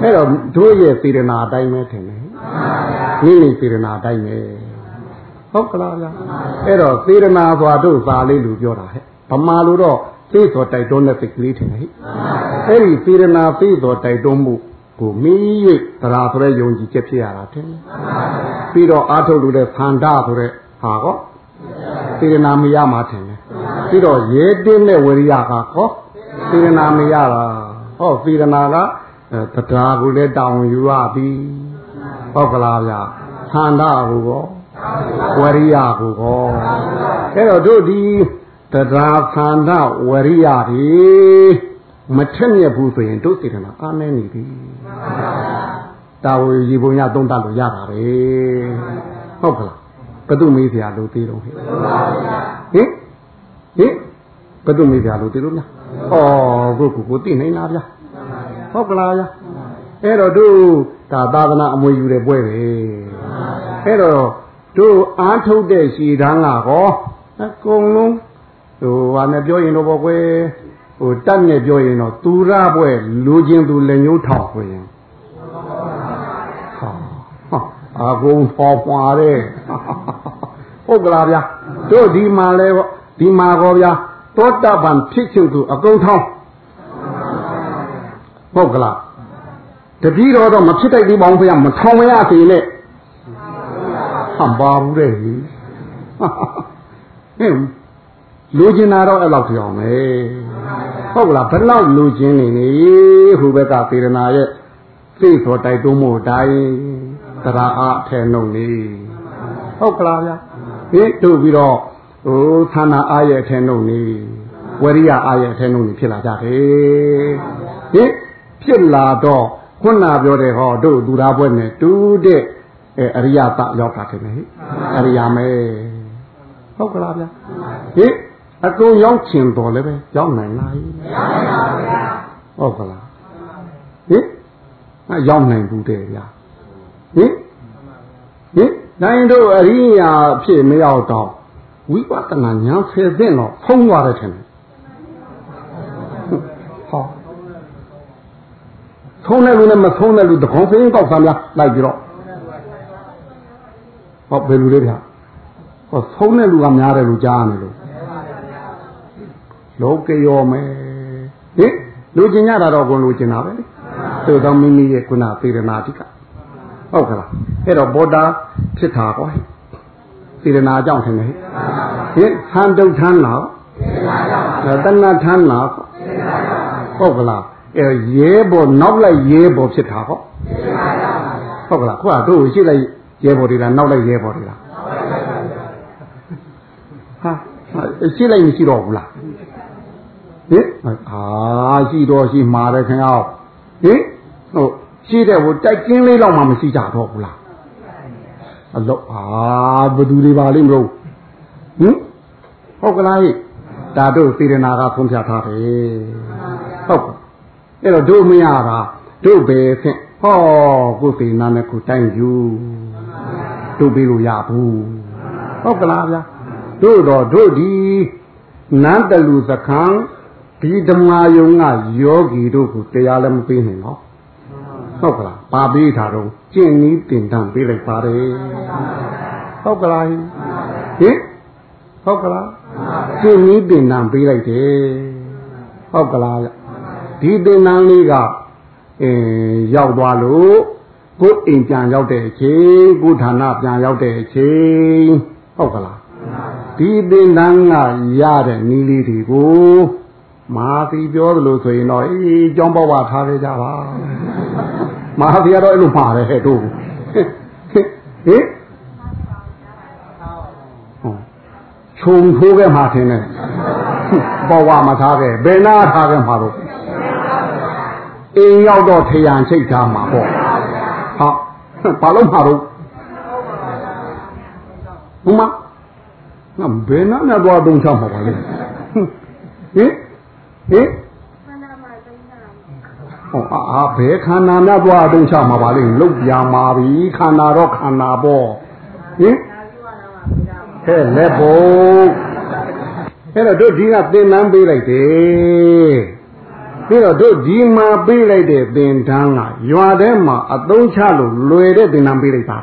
အဲ့တော့တို့ရဲ့စေရနာအတိုင်းပဲထင်တယ်မိမိစေရနာအတိုင်းပဲဟုတ်ကလားဗျာအဲ့တော့စေရနာဆိုတာတို့သာလေးလူပြောတာဟဲ့ဗမာလိုတော့ သိသောတိုက်တွန်းတဲ့စိတ်ကလေးထင်တယ်ဟဲ့အဲ့ဒီစေရနာသိသောတိုက်တွန်းမှုကိုမိ၍သရာဆိုတဲ့ယုံကြည်ချက်ဖြစ်ရတာထင်တယ်ပြီးတော့အာထုတ်လို့တဲ့သန္တာဆိုတဲ့ဟာကောစေရနာမရမှာထင်တယ်ပြီးတော့ရဲတင်းတဲ့ဝရိယကဟောစေရနာမရတာဟောစေရနာကတရားကိုလည်းတောင်းယူရပြီဟုတ်ကလားဗျာသန္တာကိုကောဝရိယကိုကောအဲ့တော့တို့ဒီ တရားသန္တာဝရိယတွေမထက်မြက်ဘူးဆိုရင်တို့စေတနာအားနည်းနေပြီတာဝေရီပုံရသုံးတတ်လို့ရတာပဲဟုတ်ကလားဘသူမေးစရာလို့သေးတော့ဟဲ့ဟင်ဟင်ဘသူမေးစရာလို့သေးလို့လားဩကိုကိုကိုသိနိုင်လားဗျာဟုတ်ကလားဗျာအဲ့တော့တို့ဒါသာသနာအမွေယူတဲ့ပွဲပဲအဲ့တော့တို့အားထုတ်တဲ့ရှည်တန်းကဟောအကုန်လုံး ဟိုဟာနဲ့ပြောရင်တော့ဘောကွယ်ဟိုတက်နဲ့ပြောရင်တော့သူရပွဲလူချင်းသူလက်ညှိုးထောက်ခွင်ဟာအာကုန်ပေါ်ပွားတဲ့ဟုတ်ကလားဗျာတို့ဒီမှာလဲဒီမှာကောဗျာသောတပန်ဖြစ်ချုပ်သူအကုန်ထောင်းဟုတ်ကလားတပည့်တော်တော့မဖြစ်တတ်သေးပါဘူးဗျာမထောင်မရစေနဲ့ဟမ်ပါဘူးတဲ့ဟင် လူကျင်တာတော့အဲ့လောက်ကြောင်ပဲဟုတ်ကလားဘယ်လောက်လူကျင်နေနေဟိုဘက်ကသေရနာရဲ့စိတ်ဆိုတိုက်တွန်းမှုတိုင်းတရားအားထဲနှုံနေဟုတ်ကလားဗျာဟိတို့ပြီးတော့ဟိုသန္နာအားရဲ့ထဲနှုံနေဝရိယအားရဲ့ထဲနှုံနေဖြစ်လာကြတယ်ဟိဖြစ်လာတော့ခုနပြောတဲ့ဟောတို့သူသားဘွဲ့နဲ့တူတဲ့အရိယတရောက်တာတယ်ဟိအရိယာမဲဟုတ်ကလားဗျာဟိ အကုန်ရောက်ချင်တော်လည်းပဲရောက်နိုင်လားမရောက်နိုင်ပါဘူးဗျာဟုတ်ကလားဟင်အရောက်နိုင်ဘူးတဲ့ဗျာဟင်ဟင်နိုင်တို့အရိယာဖြစ်မရောက်တော့ဝိပဿနာဉာဏ်ဆယ်သိတော့ဖုံးသွားတယ်ထင်တယ်ဟောထုံးတဲ့လူနဲ့မထုံးတဲ့လူတကောင်စင်းကောက်သားများလိုက်ပြီးတော့ဟောဘယ်လူလေးဗျာဟောထုံးတဲ့လူကများတယ်လို့ကြားနေလို့ လောကရောမယ်ဟင်လူကျင်ရတာတော့ကိုလူကျင်တာပဲလေသို့သောမိမိရဲ့ခုနသေရနာတိကဟုတ်ကလားအဲ့တော့ဘောတာဖြစ်တာကွာသေရနာအကြောင်းထင်တယ်ဟင်ဟန်တုတ်ထမ်းလားတဏှထမ်းလားဟုတ်ကလားအဲရဲဘောနောက်လိုက်ရဲဘောဖြစ်တာဟောဟုတ်ကလားခုကတို့ရှိလိုက်ရဲဘောတွေလားနောက်လိုက်ရဲဘောတွေလားဟာရှိလိုက်မရှိတော့ဘူးလား ဟင်အာရှိတော့ရှိမှာတယ်ခင်ဗျာဟင်ဟုတ်ရှိတဲ့ဟိုတိုက်ကင်းလေးတော့မှမရှိကြတော့ဘူးလားအလောအာဘသူတွေပါလိမ့်မလို့ဟင်ဟုတ်ကလားဟိဒါတို့စေရနာကဖွင့်ပြထားတယ်ဟုတ်အဲ့တော့တို့မရတာတို့ပဲဖြင့်ဟောကိုယ်စေနာနဲ့ကိုတိုင်းယူတို့ပြီးလို့ရဘူးဟုတ်ကလားဗျာတို့တော့တို့ဒီနန်းတလူစခန်း ဒီဓမ္မယုံကယောဂီတို့ကိုတရားလည်းမပေးနိုင်တော့ဟုတ်ကလားပါပေးတာတော့ကျင့်နည်းတင်တန်းပေးလိုက်ပါတယ်ဟုတ်ကလားဟင်ဟုတ်ကလားကျင့်နည်းတင်တန်းပေးလိုက်တယ်ဟုတ်ကလားဒီတင်တန်းလေးကအဲရောက်သွားလို့ကိုယ်အိမ်ပြန်ရောက်တဲ့အချိန်ကိုယ်ဌာနပြန်ရောက်တဲ့အချိန်ဟုတ်ကလားဒီတင်တန်းကရတဲ့နည်းလေးတွေကို မာသီပြောသလိုဆိုရင်တော့အေးကြောင်းပေါက်ထားခဲ့ကြပါမာသီကတော့အဲ့လိုမှားတယ်ဟဲ့တို့ဟင်ခြုံထိုးခဲ့မှာထင်တယ်ပေါ်ဝမထားခဲ့ဘယ်နာထားခဲ့မှာတော့အိမ်ရောက်တော့ထရန်ချိတ်ထားမှာပေါ့ဟာဘာလို့မှာတော့ဘုမငါဘယ်နာနဲ့သွားတုံးချမှာပါလဲဟင် ဟင်ဟောအာဘယ်ခန္ဓာနဲ့သွားအတုံးချမှာပါလိမ့်လုတ်ပြာမာပြီခန္ဓာတော့ခန္ဓာပေါ့ဟင်ဟဲ့လက်ဘုံအဲ့တော့တို့ဒီကသင်တန်းပေးလိုက်တယ်ပြီးတော့တို့ဒီမှာပေးလိုက်တဲ့သင်တန်းကရွာထဲမှာအတုံးချလို့လွယ်တဲ့သင်တန်းပေးလိုက်တာ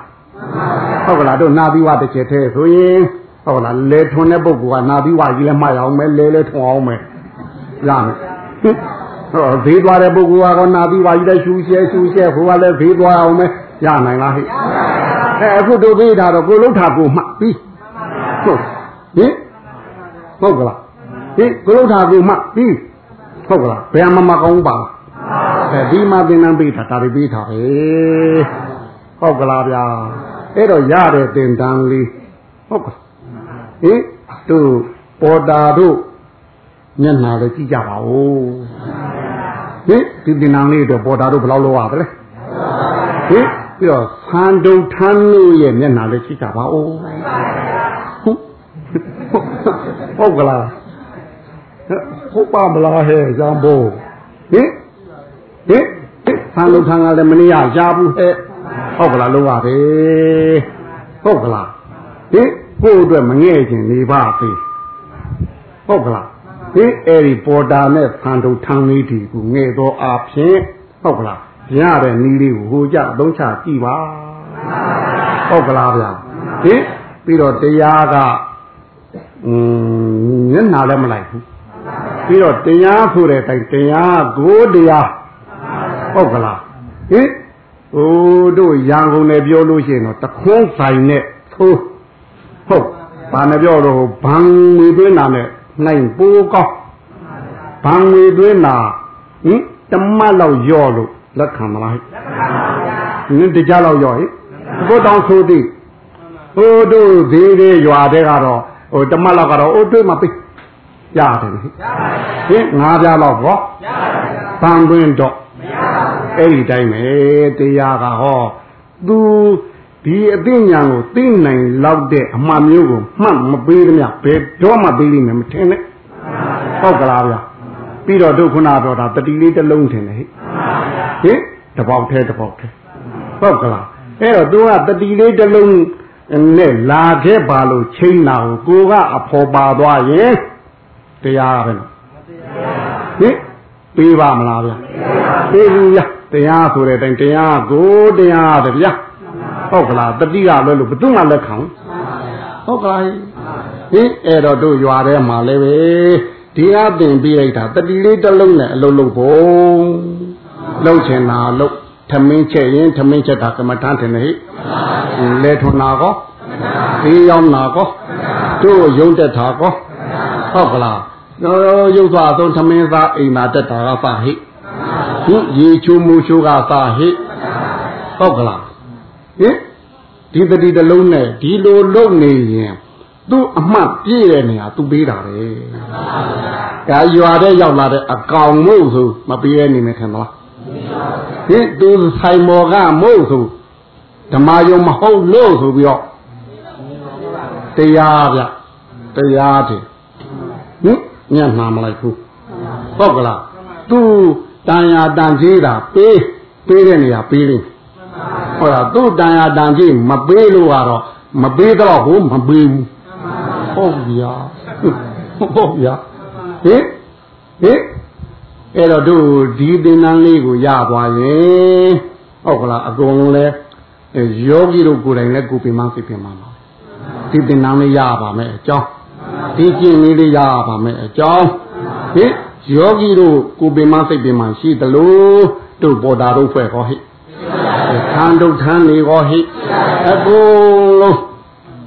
ဟုတ်ကလားတို့နာသီဝတစ်ချက်သေးဆိုရင်ဟုတ်လားလဲထွန်းတဲ့ပုဂ္ဂိုလ်ကနာသီဝကြီးလည်းမှရအောင်မယ်လဲလဲထွန်းအောင်မယ် ရမယ်ဟောဘေးသွားတဲ့ပုဂ္ဂိုလ်ကတော့နာပြီးပါကြီးတဲ့ရှူရှဲရှူရှဲဟိုကလည်းဘေးသွားအောင်ပဲရနိုင်လားဟဲ့အဲအခုတို့ပေးတာတော့ကိုလုံးထာကိုမှပြီးဟုတ်ဟင်ဟုတ်ကလားဟင်ကိုလုံးထာကိုမှပြီးဟုတ်ကလားဘယ်မှာမကောင်းပါလားအဲဒီမှာသင်္ကန်းပေးတာဒါတွေပေးတာပဲဟုတ်ကလားဗျာအဲ့တော့ရတဲ့သင်္ကန်းလေးဟုတ်ကလားဟင်တို့ပေါ်တာတို့ မျက်နှာလည်းကြည့်ကြပါဦးဟင်ဒီတင်နံလေးတော့ပေါ်တာတို့ဘယ်လောက်လောက်ရသလဲဟင်ပြီးတော့ဆန်တုံထမ်းလို့ရဲ့မျက်နှာလည်းကြည့်ကြပါဦးဟုတ်ကလားဟုတ်ပါမလားဟဲ့ဇံဘိုးဟင်ဟင်ဆန်တုံထမ်းကလည်းမနေရရဘူးဟဲ့ဟုတ်ကလားလောက်ပါပဲဟုတ်ကလားဟင်ကို့အတွက်မငဲ့ခြင်းနေပါသေးဟုတ်ကလား ဒီအဲ့ဒီပေါ်တာနဲ့ဖန်တုံထန်းလေးဒီကိုငဲ့တော့အဖြစ်ဟုတ်ကလားရတဲ့နီးလေးကိုဟိုကြသုံးချကြည့်ပါဟုတ်ကလားဗျာဒီပြီးတော့တရားကอืมမျက်နာလည်းမလိုက်ဘူးပြီးတော့တရားဆိုတဲ့တိုင်တရားကိုတရားဟုတ်ကလားဟင်ဟိုတို့ရန်ကုန်နဲ့ပြောလို့ရှိရင်တော့တခွန်းဆိုင်နဲ့သိုးဟုတ်ဘာနဲ့ပြောတော့ဘန်မီသွင်းတာနဲ့ နိုင်ပိုးကောင်းဘံငွေသွင်းတာဟင်တမတ်လောက်ရော့လို့လက်ခံမလားဟဲ့နင်းတကြလောက်ရောဟဲ့ကိုတောင်ဆိုသည်ဟိုတို့သေးသေးရွာတဲ့ကတော့ဟိုတမတ်လောက်ကတော့အိုးတွေးမပိရတယ်ဟဲ့ဟင်ငါးပြားလောက်ပေါ့ဘန်တွင်တော့အဲ့ဒီတိုင်းပဲတရားကဟောသူ ဒီအသိဉာဏ်ကိုသိနိုင်လောက်တဲ့အမှန်မျိုးကိုမှတ်မပေးသမျှဘယ်တော့မှပေးလိမ့်မယ်မထင်နဲ့ဟုတ်ကလားဗျာပြီးတော့ဒုက္ခနာတော့ဒါတတိလေးတစ်လုံးထင်တယ်ဟဲ့ဟင်တပေါက်သေးတပေါက်သေးဟုတ်ကလားအဲ့တော့ तू ကတတိလေးတစ်လုံးနဲ့လာခဲ့ပါလို့ချိန်လာကိုကိုကအဖော်ပါသွားရင်တရားပဲနော်ဟင်ပေးပါမလားဗျာပေးဘူးဗျာတရားဆိုတဲ့အတိုင်းတရားကိုတရားတဗျာ ဟုတ်ကလားတတိကလွဲလို့ဘယ်သူမှလက်ခံဟုတ်ကလားဟင်အဲ့တော့တို့ရွာထဲမှာလည်းပဲဒီအပင်ပြလိုက်တာတတိလေးတစ်လုံးနဲ့အလုံးလုံးဖို့လှုပ်ချင်တာလှုပ်ထမင်းချက်ရင်ထမင်းချက်တာကမ္မထမ်းတယ်ဟိလဲထွန်နာကောဒီရောက်နာကောတို့ရုံတက်တာကောဟုတ်ကလားရုပ်သွားဆုံးထမင်းသားအိမ်မှာတက်တာကပါဟိဟင်ရေချိုးမှုချိုးကပါဟိဟုတ်ကလား ဟင်ဒီတတိတလုံးနဲ့ဒီလိုလုံနေရင်သူ့အမှတ်ပြည့်တဲ့နေရာသူပေးတာပဲ။ဒါရွာတဲ့ရောက်လာတဲ့အကောင်မို့ဆိုမပေးရနေမယ်ခင်ဗျာ။ဟင်သူဆိုင်မော်ကမို့ဆိုဓမ္မယုံမဟုတ်လို့ဆိုပြီးတော့တရားဗျတရားတယ်ဟင်ညံ့မှာမလိုက်ဘူးဟုတ်ကလားသူတန်ရာတန်ကြီးတာပေးပေးတဲ့နေရာပေးလိမ့် ဟုတ်လားသူတန်ရာတန်ကြီးမပေးလို့ကတော့မပေးတော့ဘူးမပေးဘူးဟုတ်ဗျာဟုတ်ဗျာဟင်ဟင်အဲ့တော့တို့ဒီသင်္นานလေးကိုရသွားရင်ဟုတ်ကလားအကုန်လုံးလဲယောဂီတို့ကိုယ်တိုင်လဲကိုပင်မစိတ်ပင်မပါဒီသင်္นานလေးရပါမယ်အကြောင်းဒီကျင့်လေးလေးရပါမယ်အကြောင်းဟင်ယောဂီတို့ကိုပင်မစိတ်ပင်မရှိသလိုတို့ပေါ်တာတို့ဖွဲ့ဟောဟိ ခန္ဒုထမ်းနေဟောဟိအကုန်လုံး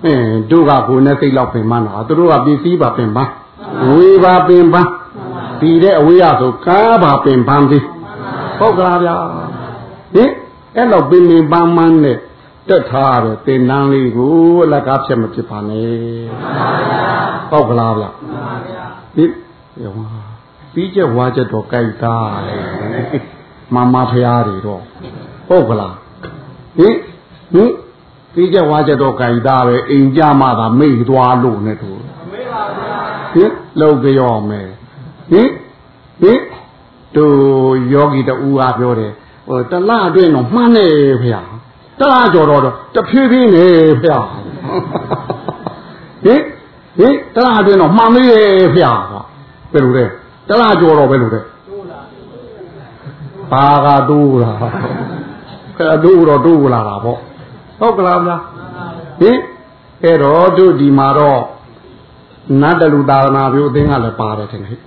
အင်းတို့ကကိုယ်နဲ့စိတ်လောက်ပင်မနာသူတို့ကပစ္စည်းပါပင်ပန်းဝေပါပင်ပန်းဒီတဲ့အဝေးရဆိုကားပါပင်ပန်းသည်ဟုတ်ကလားဗျာဟင်အဲ့တော့ပင်ပင်ပန်းပန်းနဲ့တက်ထားရတဲ့တင်နန်းလေးကိုအလကားဖြစ်မဖြစ်ပါနဲ့ဟုတ်ကလားဗျာဒီရောပြီးချက်ဝါချက်တော့ကြိုက်တာမမဖရားတွေတော့ ဟုတ်ကလားဟင်ဟင်ပြီးချက်ဝါချက်တော့ကြိုက်တာပဲအိမ်ကြမှသာမိတ်သွားလို့နဲ့တို့မေးပါဗျာဟင်လောက်ကြောမယ်ဟင်ဟင်တို့ယောဂီတူကပြောတယ်ဟိုတလအတွင်းတော့မှန်းနေဖေဟာတလားကြော်တော့တဖြည်းဖြည်းနေဖေဟာဟင်ဟင်တလားအတွင်းတော့မှန်းမေးဖေဟာဘယ်လိုလဲတလားကြော်တော့ဘယ်လိုလဲဘာကတိုးလာ ခဲတိုးတော့တိုးလာတာပေါ့ဟုတ်ကလားဗျာဟင်အဲ့တော့တို့ဒီမှာတော့နတ်တလူသာသနာပြုအသင်းကလည်းပါတယ်ထင်ဟဲ့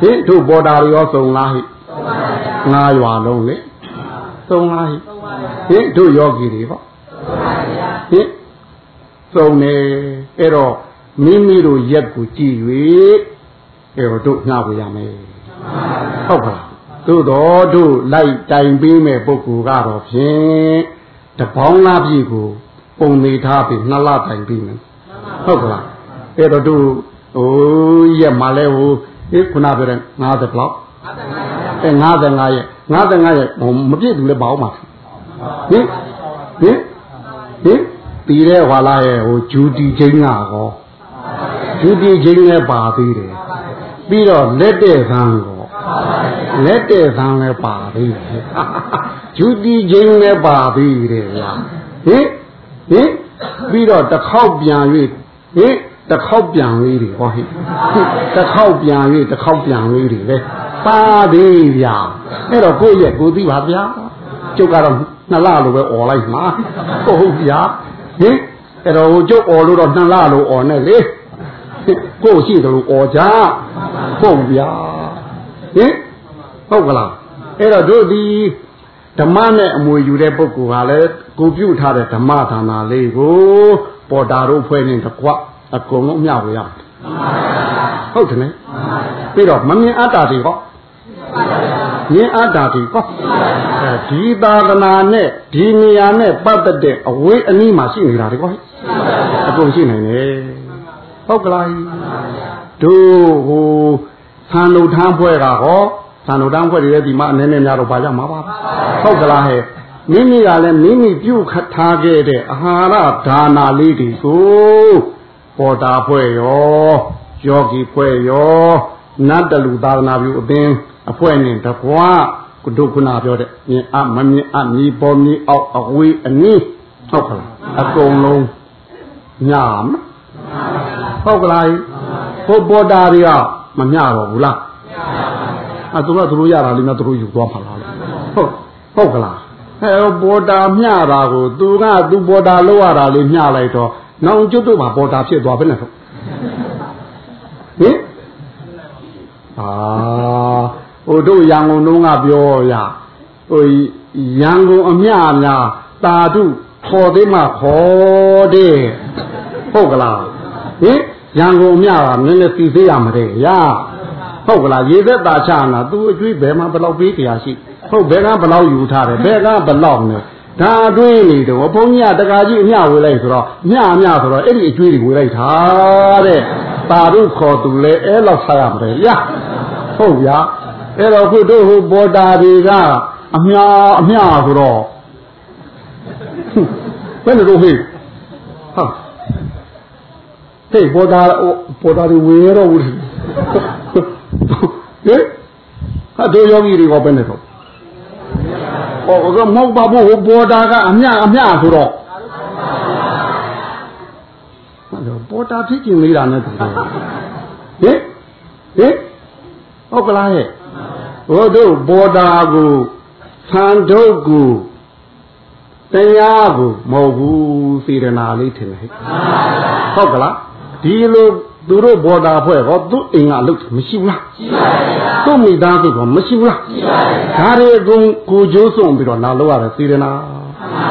ဟင်တို့ပေါ်တာရောစုံလားဟိငါးရွာလုံးလေစုံလားဟိဟင်တို့ယောဂီတွေပေါ့ဟင်စုံနေအဲ့တော့မိမိတို့ရက်ကိုကြည့်၍အဲ့တော့တို့ငှားပြရမယ်ဟုတ်ကလား သို့တော်တို့လိုက်တိုင်ပေးမဲ့ပုဂ္ဂိုလ်ကတော့ဖြင့်တပေါင်းလားပြည့်ကို ပုံနေထားပြီးနှစ်လတိုင်ပြီးမယ်ဟုတ်ကလားအဲ့တော့တို့ဟိုရက်မှာလဲဟိုအေးခုနပြောတဲ့90ဘလောက်အဲ55ရက်55ရက်ဟိုမပြည့်ဘူးလေဘာအောင်မှာဟင်ဟင်ဟင်ပြီးတဲ့ဟွာလာရဲ့ဟိုဂျူတီချင်းကကောဂျူတီချင်းလည်းပါသေးတယ်ပြီးတော့လက်တဲ့သံကော လက်တဲ့သံလည်းပါသေးတယ်ဂျူတီချင်းလည်းပါသေးတယ်ဗျာဟင်ဟင်ပြီးတော့တစ်ခေါက်ပြန်၍ဟင်တစ်ခေါက်ပြန်လေးတွေဟောဟိတစ်ခေါက်ပြန်၍တစ်ခေါက်ပြန်လေးတွေလေပါသေးဗျာအဲ့တော့ကိုယ့်ရဲ့ကိုသိပါဗျာကျုပ်ကတော့နှစ်လလိုပဲអော်လိုက်မှာဟုတ်ဗျာဟင်အဲ့တော့ကျုပ်អော်လို့တော့နှစ်လလိုអော်နဲ့လေကိုယ့်ရှိတယ်လို့អော်ကြဟုတ်ဗျာ ဟင်ဟုတ်ကလားအဲ့တော့တို့ဒီဓမ္မနဲ့အမွေယူတဲ့ပုဂ္ဂိုလ်ကလည်းကိုပြုထားတဲ့ဓမ္မဌာနလေးကိုပေါ်တာတို့ဖွဲ့နေတကွအကုန်လုံးမျှဝေရဟုတ်တယ်နော်ပြီးတော့မမြင်အတ္တတွေဟောမြင်အပ်တာဒီကောအဲဒီသာသနာနဲ့ဒီနေရာနဲ့ပတ်သက်တဲ့အဝေးအနည်းမှာရှိနေတာဒီကောအကုန်ရှိနိုင်တယ်ဟုတ်ကလားတို့ဟို သံလူထမ်းဖွဲ့ကဟောသံလူထမ်းဖွဲ့တွေဒီမှာအနေနဲ့များတော့ပါကြမှာပါဟုတ်ကလားဟဲ့မိမိကလည်းမိမိပြုခထားခဲ့တဲ့အာဟာရဒါနာလေးတွေကိုပေါ်တာဖွဲ့ရောယောဂီဖွဲ့ရောနတ်တလူသာသနာပြုအသင်းအဖွဲ့နဲ့တကွာကုဒုခုနာပြောတဲ့မြင်အမမြင်အမြည်ပေါ်မြည်အောက်အဝေးအနည်းဟုတ်ကလားအကုန်လုံးညာမဟုတ်ကလားဟိုပေါ်တာတွေက မမျှတော့ဘူးလားအဲသူကသူတို့ရတာလေးများသူတို့ယူသွားမှာလားဟုတ်ဟုတ်ကလားအဲပေါ်တာမျှတာကိုသူကသူပေါ်တာလောက်ရတာလေးမျှလိုက်တော့နောင်ကျွတ်တို့မှာပေါ်တာဖြစ်သွားပြီနဲ့ဟုတ်ဟင်အာဟိုတို့ရန်ကုန်တုန်းကပြောရဟိုရန်ကုန်အမြအများတာတုခေါ်သေးမှခေါ်တဲ့ဟုတ်ကလားဟင် ရန်ကုန်မြတာနည်းနည်းသိသေးရမတဲ့ရဟုတ်ကလားရေသက်တာချနာသူအကျွေးဘယ်မှာဘယ်လောက်ပေးတရားရှိဟုတ်ဘယ်ကဘယ်လောက်ယူထားတယ်ဘယ်ကဘယ်လောက်နဲ့ဒါတွေးနေတော့ဘုန်းကြီးကတကာကြီးအမျှဝေလိုက်ဆိုတော့မျှအမျှဆိုတော့အဲ့ဒီအကျွေးတွေဝေလိုက်တာတဲ့တာတို့ခေါ်သူလဲအဲ့လောက်ဆရမှာရဟုတ်ဗျာအဲ့တော့ခုတို့ဟိုဘောတာတွေကအမျှအမျှဆိုတော့ဘယ်လိုလုပ်ဟိဟာ ဟေးပေါ်တာပေါ်တာတွေဝေရတော့ဘူးဟင်ဟာတို့ယောဂီတွေကဘယ်နဲ့တော့ဟောကမောက်ပါဖို့ဟိုပေါ်တာကအမျှအမျှဆိုတော့ပေါ်တာဖြစ်ကျင်လေးတာနဲ့တူတယ်ဟင်ဟင်ဟုတ်ကလားဟဲ့ဟိုတို့ပေါ်တာကိုသံဒုတ်ကိုတရားကိုမဟုတ်ဘူးစေရနာလေးထင်တယ်ဟဲ့ဟုတ်ကလား ဒီလိုသူတို့ဘော်ဒါဖွဲ့ဟောသူ့အိမ်ကအလုပ်မရှိဘူးလားရှိပါရဲ့သူ့မိသားစုကမရှိဘူးလားရှိပါရဲ့ဒါတွေအကုန်ကိုကျိုးစွန့်ပြီးတော့လာလို့ရတယ်စေရနာ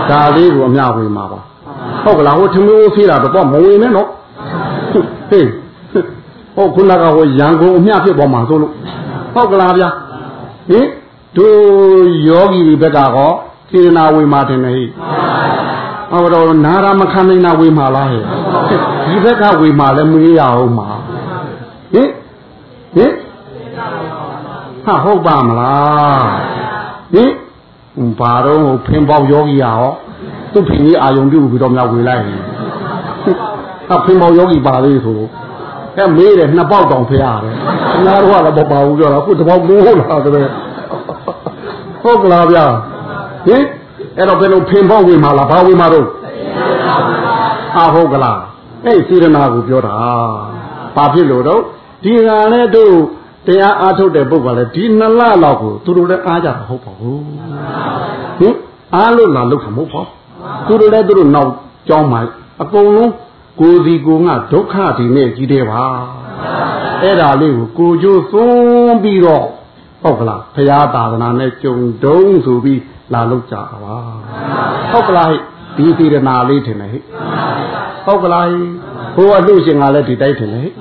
ဒါလေးကိုအမျှဝေမှာပါဟုတ်ကလားဟိုထမင်းဆေးတာတော့မဝင်နဲ့နော်ဟေးဟောခုနကဟိုရန်ကုန်အမျှဖြစ်ပေါ်မှာဆိုလို့ဟုတ်ကလားဗျာဟင်တို့ယောဂီတွေဘက်ကဟောစေရနာဝေမှာတင်နေဟိ ဟောတော့နာရမခံနိုင်တာဝေမှာလားဟဲ့ဒီဘက်ကဝေမှာလည်းမေးရအောင်မှာဟင်ဟင်ဟာဟုတ်ပါမလားဟင်ဘာတော့ဖင်ပေါက်ယောဂီရောသူ့ဖင်ကြီးအာယုံပြုပြီးတော့မြောက်ဝေလိုက်ဟာဖင်ပေါက်ယောဂီပါလေဆိုအဲမေးတယ်နှစ်ပေါက်တောင်ဖျားတယ်ခင်ဗျားတို့ကတော့မပါဘူးပြောတာခုတပေါက်မိုးလာတယ်ဟုတ်ကလားဗျာဟင် အဲ့တော့ဘယ်လိုဖင်ပေါက်ဝေမှာလားဘာဝေမှာတော့အာဟုတ်ကလားအဲ့စေရနာကိုပြောတာဘာဖြစ်လို့တော့ဒီကလည်းတို့တရားအားထုတ်တဲ့ပုဂ္ဂိုလ်လည်းဒီနှစ်လလောက်ကိုသူတို့လည်းအားကြတာဟုတ်ပါဘူးဟင်အားလို့လာလောက်တာမဟုတ်ပါသူတို့လည်းသူတို့နောက်ကြောင်းမှာအကုန်လုံးကိုယ်စီကိုငါဒုက္ခဒီနဲ့ကြီးတယ်ပါအဲ့ဒါလေးကိုကိုကျိုးသွန်းပြီးတော့ ဟုတ်ကလားဘုရားသာသနာနဲ့ကြုံတုံးဆိုပြီးလာလောက်ကြတာပါဟုတ်ကလားဒီစေရနာလေးထင်တယ်ဟဲ့ဟုတ်ကလားဟိုအလှရှင်ကလည်းဒီတိုက်ထင်တယ်ဟဲ့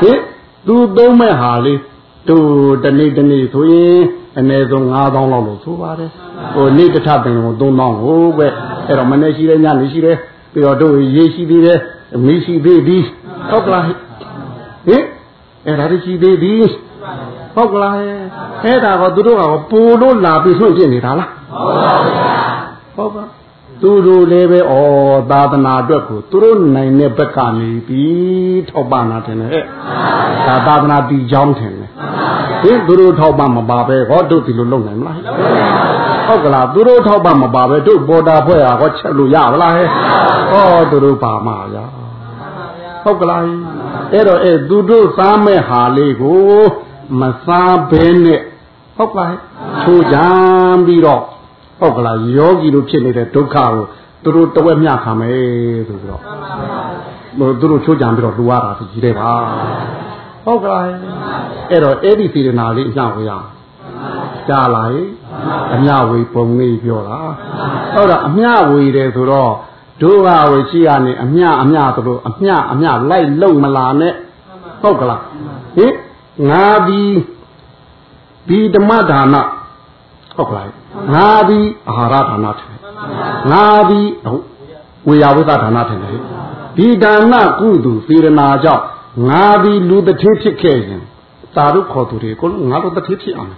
ဟင်သူသုံးမဲ့ဟာလေးသူတနေ့တနေ့ဆိုရင်အနည်းဆုံး9000လောက်လို့ဆိုပါတယ်ဟိုနေ့တစ်ထပ်ပင်ကို3000ဟိုပဲအဲ့တော့မနေ့ရှိတယ်ညနေရှိတယ်ပြီးတော့တို့ရေရှိသေးတယ်မီးရှိသေးသည်ဟုတ်ကလားဟင်အဲ့ဒါရှိသေးသည် ဟုတ်ကလားအဲ့ဒါကသူတို့ကပူလို့လာပြီးဆွန့်ပြနေတာလားဟုတ်ပါဘူးဟုတ်ပါသူတို့လည်းပဲဩသာသနာအတွက်ကိုသူတို့နိုင်တဲ့ဘက်ကနေပြီးထောက်ပံ့တာတင်တယ်ဟဲ့ဒါသာသနာတည်ကြောင်းထင်တယ်ဟင်သူတို့ထောက်ပံ့မပါပဲဟောတို့ဒီလိုလုပ်နိုင်မလားဟုတ်ကလားသူတို့ထောက်ပံ့မပါပဲတို့ပေါ်တာဖွဲ့ဟာဟောချက်လို့ရပါလားဟဲ့ဟောသူတို့ပါမှာရဟုတ်ကလားအဲ့တော့အဲ့သူတို့စားမဲ့ဟာလေးကို မစားဘဲနဲ့ဟုတ်ပါ့ချိုးကြံပြီးတော့ဟုတ်ကလားယောဂီတို့ဖြစ်နေတဲ့ဒုက္ခကိုသူတို့တဝက်မျှခံမယ်ဆိုပြီးတော့ဟိုသူတို့ချိုးကြံပြီးတော့လူရတာကြီးတယ်ပါဟုတ်ကလားအဲ့တော့အဲ့ဒီစေရနာလေးအညဝေရကြားလာရင်အညဝေပုံလေးပြောတာဟုတ်တော့အညဝေတယ်ဆိုတော့ဒုက္ခဝေရှိရနေအညအညဆိုလို့အညအညလိုက်လုံမလာနဲ့ဟုတ်ကလားဟင် ငါဒီဒီဓမ္မဒါနဟုတ်ကလားငါဒီအာဟာရဒါနထင်ငါဒီဝေယဝိသဒါနထင်တယ်ဒီဒါနကုသိုလ်စေရနာကြောင့်ငါဒီလူတစ်ထေးဖြစ်ခဲ့ရင်သာရုခေါ်သူတွေကိုငါတို့တစ်ထေးဖြစ်အောင်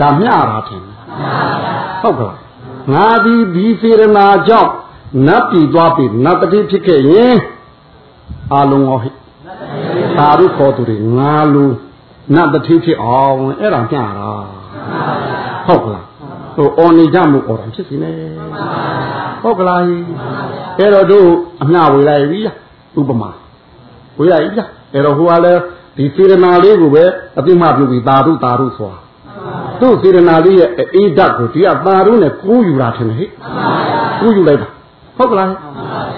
ဒါမျှတာထင်ဟုတ်ကလားငါဒီဒီစေရနာကြောင့်နတ်ပြည်သွားပြီနတ်တစ်ထေးဖြစ်ခဲ့ရင်အာလုံးဟောဟိသာရုခေါ်သူတွေငါလူ နတ်တစ်ထေးဖြစ်အောင်အဲ့ဒါမျှတာဟုတ်ကလားဟိုအော်နေကြမှုအော်တာဖြစ်စီနေဟုတ်ကလားအဲ့တော့တို့အမျှဝေလိုက်ပြီဥပမာဝေလိုက်ပြီအဲ့တော့ဟိုကလည်းဒီစေရနာလေးကိုပဲအသိမှပြုပြီးသာဓုသာဓုဆိုတာသူ့စေရနာလေးရဲ့အေးဓာတ်ကိုဒီကသာဓုနဲ့ကိုးယူတာထင်တယ်ဟဲ့ကိုးယူလိုက်တာဟုတ်ကလား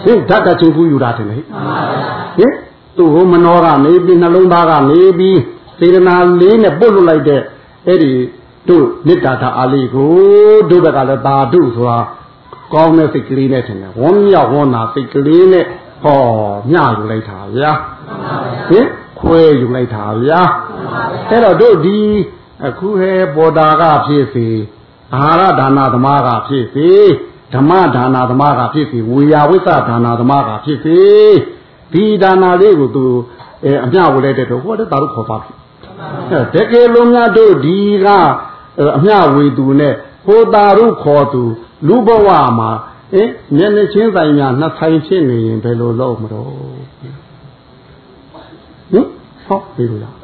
ဟင်ဓာတ်ကချင်းကိုးယူတာထင်တယ်ဟဲ့ဟင်သူ့ဟိုမနောကနေပြီးနှလုံးသားကနေပြီး စေရနာလေးနဲ့ပုတ်လွတ်လိုက်တဲ့အဲ့ဒီတို့မေတ္တာဓာအားလေးကိုတို့ဘက်ကလည်းသာဓုဆိုတာကောင်းတဲ့စိတ်ကလေးနဲ့ထင်တယ်ဝန်းမြောက်ဝန်းနာစိတ်ကလေးနဲ့ဟောညယူလိုက်တာဗျာဟင်ခွဲယူလိုက်တာဗျာအဲ့တော့တို့ဒီအခုဟဲပေါ်တာကဖြစ်စီအာဟာရဒါနာသမားကဖြစ်စီဓမ္မဒါနာသမားကဖြစ်စီဝေယဝိသဒါနာသမားကဖြစ်စီဒီဒါနာလေးကိုသူအဲအမျှဝလဲတဲ့တော့ဟောတဲ့တာတို့ခေါ်ပါပြီအဲ တကယ်လို့များတို့ဒီကအမျှဝေသူနဲ့ဟိုတာတို့ခေါ်သူလူဘဝမှာအင်းမျက်နှချင်းဆိုင်များနှစ်ဆိုင်ဖြစ်နေရင်ဘယ်လိုလုပ်မလို့ဟင်ဟောပြီလား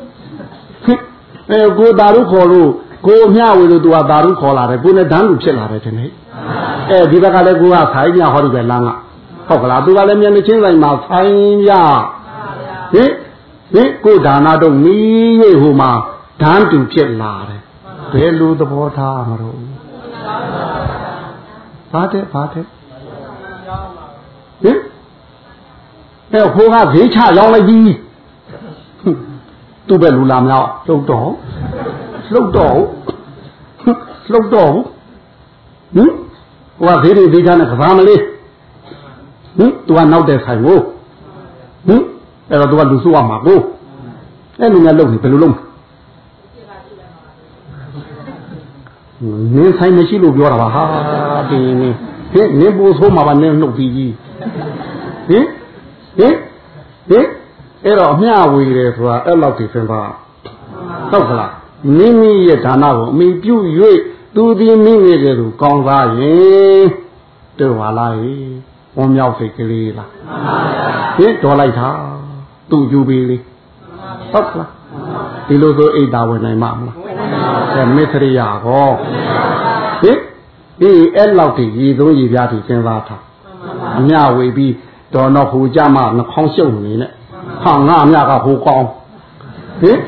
ဟင်အဲကိုတာတို့ခေါ်လို့ကိုမျှဝေလို့သူကတာတို့ခေါ်လာတယ်ကိုနဲ့ဓာတ်လူဖြစ်လာတယ်ထင်တယ်အဲဒီဘက်ကလည်းကိုကဆိုင်ပြဟောဒီပဲလမ်းကဟုတ်ကလားသူကလည်းမျက်နှချင်းဆိုင်မှာဆိုင်ပြဟင် ဟင်ကိုဒါနာတော့မီးရိပ်ဟိုမှာဓာတ်တူဖြစ်လာတယ်ဘယ်လိုသဘောထားမလို့ဘာတဲ့ဘာတဲ့ဟင်အဲဟိုကဈေးချရောင်းလိုက်ပြီသူ့ပဲလူလာမြောက်လှုပ်တော့လှုပ်တော့လှုပ်တော့ဟင်ဟိုကဈေးတွေဈေးချနဲ့ကစားမလေးဟင်သူကနောက်တဲ့ဆိုင်ကိုဟင် အဲ့တော့သူကလူစုရမှာကိုအဲ့လူများလုပ်နေဘယ်လိုလုပ်နင်းဆိုင်မရှိလို့ပြောတာပါဟာဒီနေဟင်နင်းပို့ဆိုးမှာပါနင်းနှုတ်ပြီးကြီးဟင်ဟင်ဟင်အဲ့တော့အမျှဝေတယ်ဆိုတာအဲ့လောက်ဒီစင်ပါဟုတ်ကလားမိမိရဲ့ဒါနကိုအမိပြု၍သူဒီမိမိရဲ့သူကောင်းစားရင်တို့ပါလားဟိဝမ်းမြောက်စိတ်ကလေးလားဟင်တော်လိုက်တာ သူယူပေးလေဟုတ်ကလားဒီလိုဆိုအိတ်တာဝင်နိုင်မှာမလားအဲမစ္စရိယာဟောဟင်ဒီအဲ့လောက်ဒီရေသုံးရေပြားဒီစဉ်းစားထားအမြဝေပြီးတော်တော့ဟိုကြမှာနှခေါင်းရှုပ်နေနဲ့ဟာငါအမြကဟိုကောင်းဟင်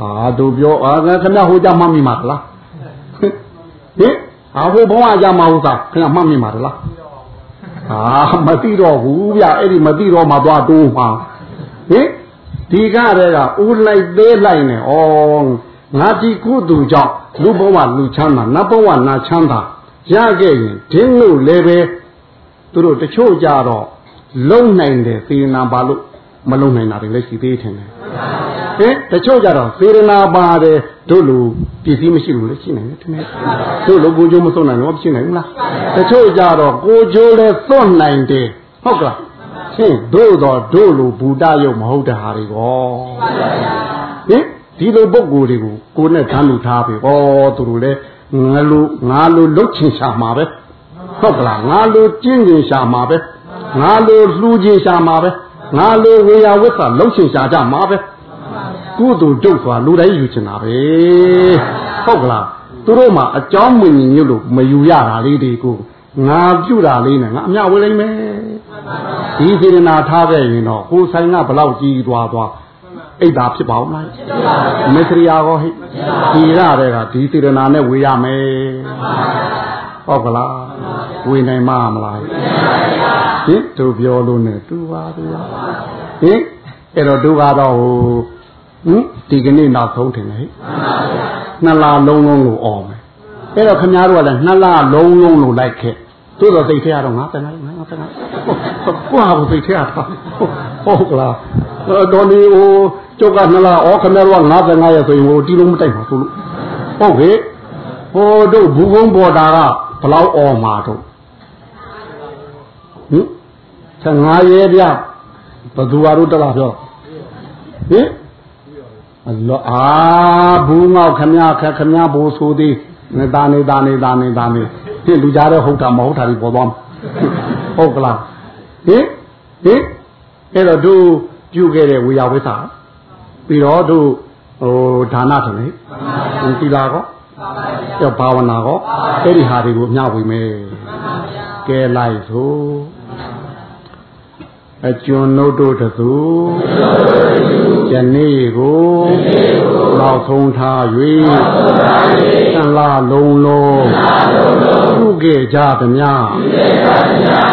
အာတို့ပြောအာခင်ဗျဟိုကြမှမိမှာလားဟင်အာဟိုဘဝကြမှာဟုတ်သားခင်ဗျမှမိမှာလား အာမသိတော့ဘူးဗျအဲ့ဒီမသိတော့မှသွားတိုးမှာဟင်ဒီကတည်းကဦးလိုက်သေးလိုက်နေဩငါဒီကုသူကြောင့်လူဘဝလူချမ်းသာနတ်ဘဝနာချမ်းသာရခဲ့ရင်ဒင်းလို့လည်းပဲသူတို့တချို့ကြတော့လုံနိုင်တယ်စေနာပါလို့ မလုံနိုင်တာတွေလည်းရှိသေးတယ်ဟင်တချို့ကြတော့စေရနာပါတယ်တို့လူပစ္စည်းမရှိလို့လည်းရှိနိုင်တယ်ထင်တယ်တို့လူကိုကြိုးမစွန့်နိုင်တော့ရှိနိုင်ဘူးလားတချို့ကြတော့ကိုကြိုးလည်းစွန့်နိုင်တယ်ဟုတ်ကလားဟင်တို့တော့တို့လူဘူတရုပ်မဟုတ်တဲ့ဟာတွေကောဟင်ဒီလိုပုံကိုယ်တွေကိုကိုနဲ့ဓာတ်လူထားပြီဩသူတို့လည်းငါလိုငါလိုလုတ်ချင်ရှာမှာပဲဟုတ်ကလားငါလိုကျင့်ကျင်ရှာမှာပဲငါလိုလှူချင်ရှာမှာပဲ ငါလိုဝေယဝိသလုတ်ချင်ရှာကြမှာပဲကုသိုလ်ဒုက္ခလူတိုင်းယူချင်တာပဲဟုတ်ကလားသူတို့မှအကြောင်းမမြင်ညွတ်လို့မယူရတာလေးတွေကိုငါပြုတာလေးနဲ့ငါအမြဝေလိမ့်မယ်ဒီစေတနာထားခဲ့ရင်တော့ကိုယ်ဆိုင်ကဘလောက်ကြီးသွားသွားအိတ်သာဖြစ်ပါဦးမလားမစ္စရိယာကောဟိဒီရတဲ့ကဒီစေတနာနဲ့ဝေရမယ်ဟုတ်ကလား ဝေနိုင်မှာမလားဟင်သူပြောလို့နဲ့တူပါဗျာဟင်အဲ့တော့သူကတော့ဟိုဟင်ဒီကနေ့နောက်ဆုံးတင်လေနှစ်လလုံးလုံးကိုអော်မယ်အဲ့တော့ခင်ဗျားတို့ကလည်းနှစ်လလုံးလုံးလို့လိုက်ခဲ့သို့တော့သိထဲရတော့ငါတနာငါတနာကိုဟာကိုသိထဲရတာဟဟုတ်ကလားတော်ဒီဟိုကျုပ်ကနလားဩခမရတော့55ရက်ဆိုရင်ဟိုတီလုံးမတိုက်ပါဆိုလို့ဟုတ်ကဲ့ဟိုတို့ဘူးကုန်းပေါ်တာက ဘလောက်អော်မှာတော့ဟင်55ရက်ပြဘသူဟာတို့တလားပြောဟင်အလောအာဘူးငေါခမခခမဘိုးဆိုသေးနေတာနေတာနေတာနေတာနေဒီလူကြားတော့ဟုတ်တာမဟုတ်တာဒီပေါ်သွားဟုတ်ကလားဟင်ဟင်အဲ့တော့တို့ပြုခဲ့တဲ့ဝေယဝိသပြီးတော့တို့ဟိုဒါနဆိုလေသီလာကော ကျော်ဘာဝနာကောအဲ့ဒီဟာတွေကိုမျှဝေမယ်ကဲလိုက်ဆိုအကျွန်ုပ်တို့တသူယနေ့ကိုနောက်ဆုံးထား၍သံ လာလုံးလုံးပြုခဲ့ကြသမျှ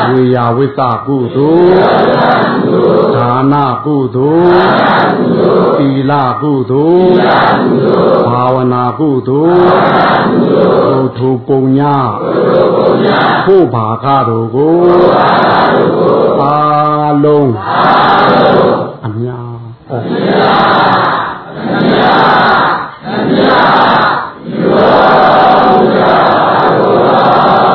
ဝေယဝိသကုသိုလ်ဒါနကုသိုလ်သီလကုသိုလ်ဘာဝနာကုသိုလ်ဘုထုပုံညာဖို့ဘာကတို့ကိုပါလုံးအများအများအများအများ ဘုရားဘုရားဘုရား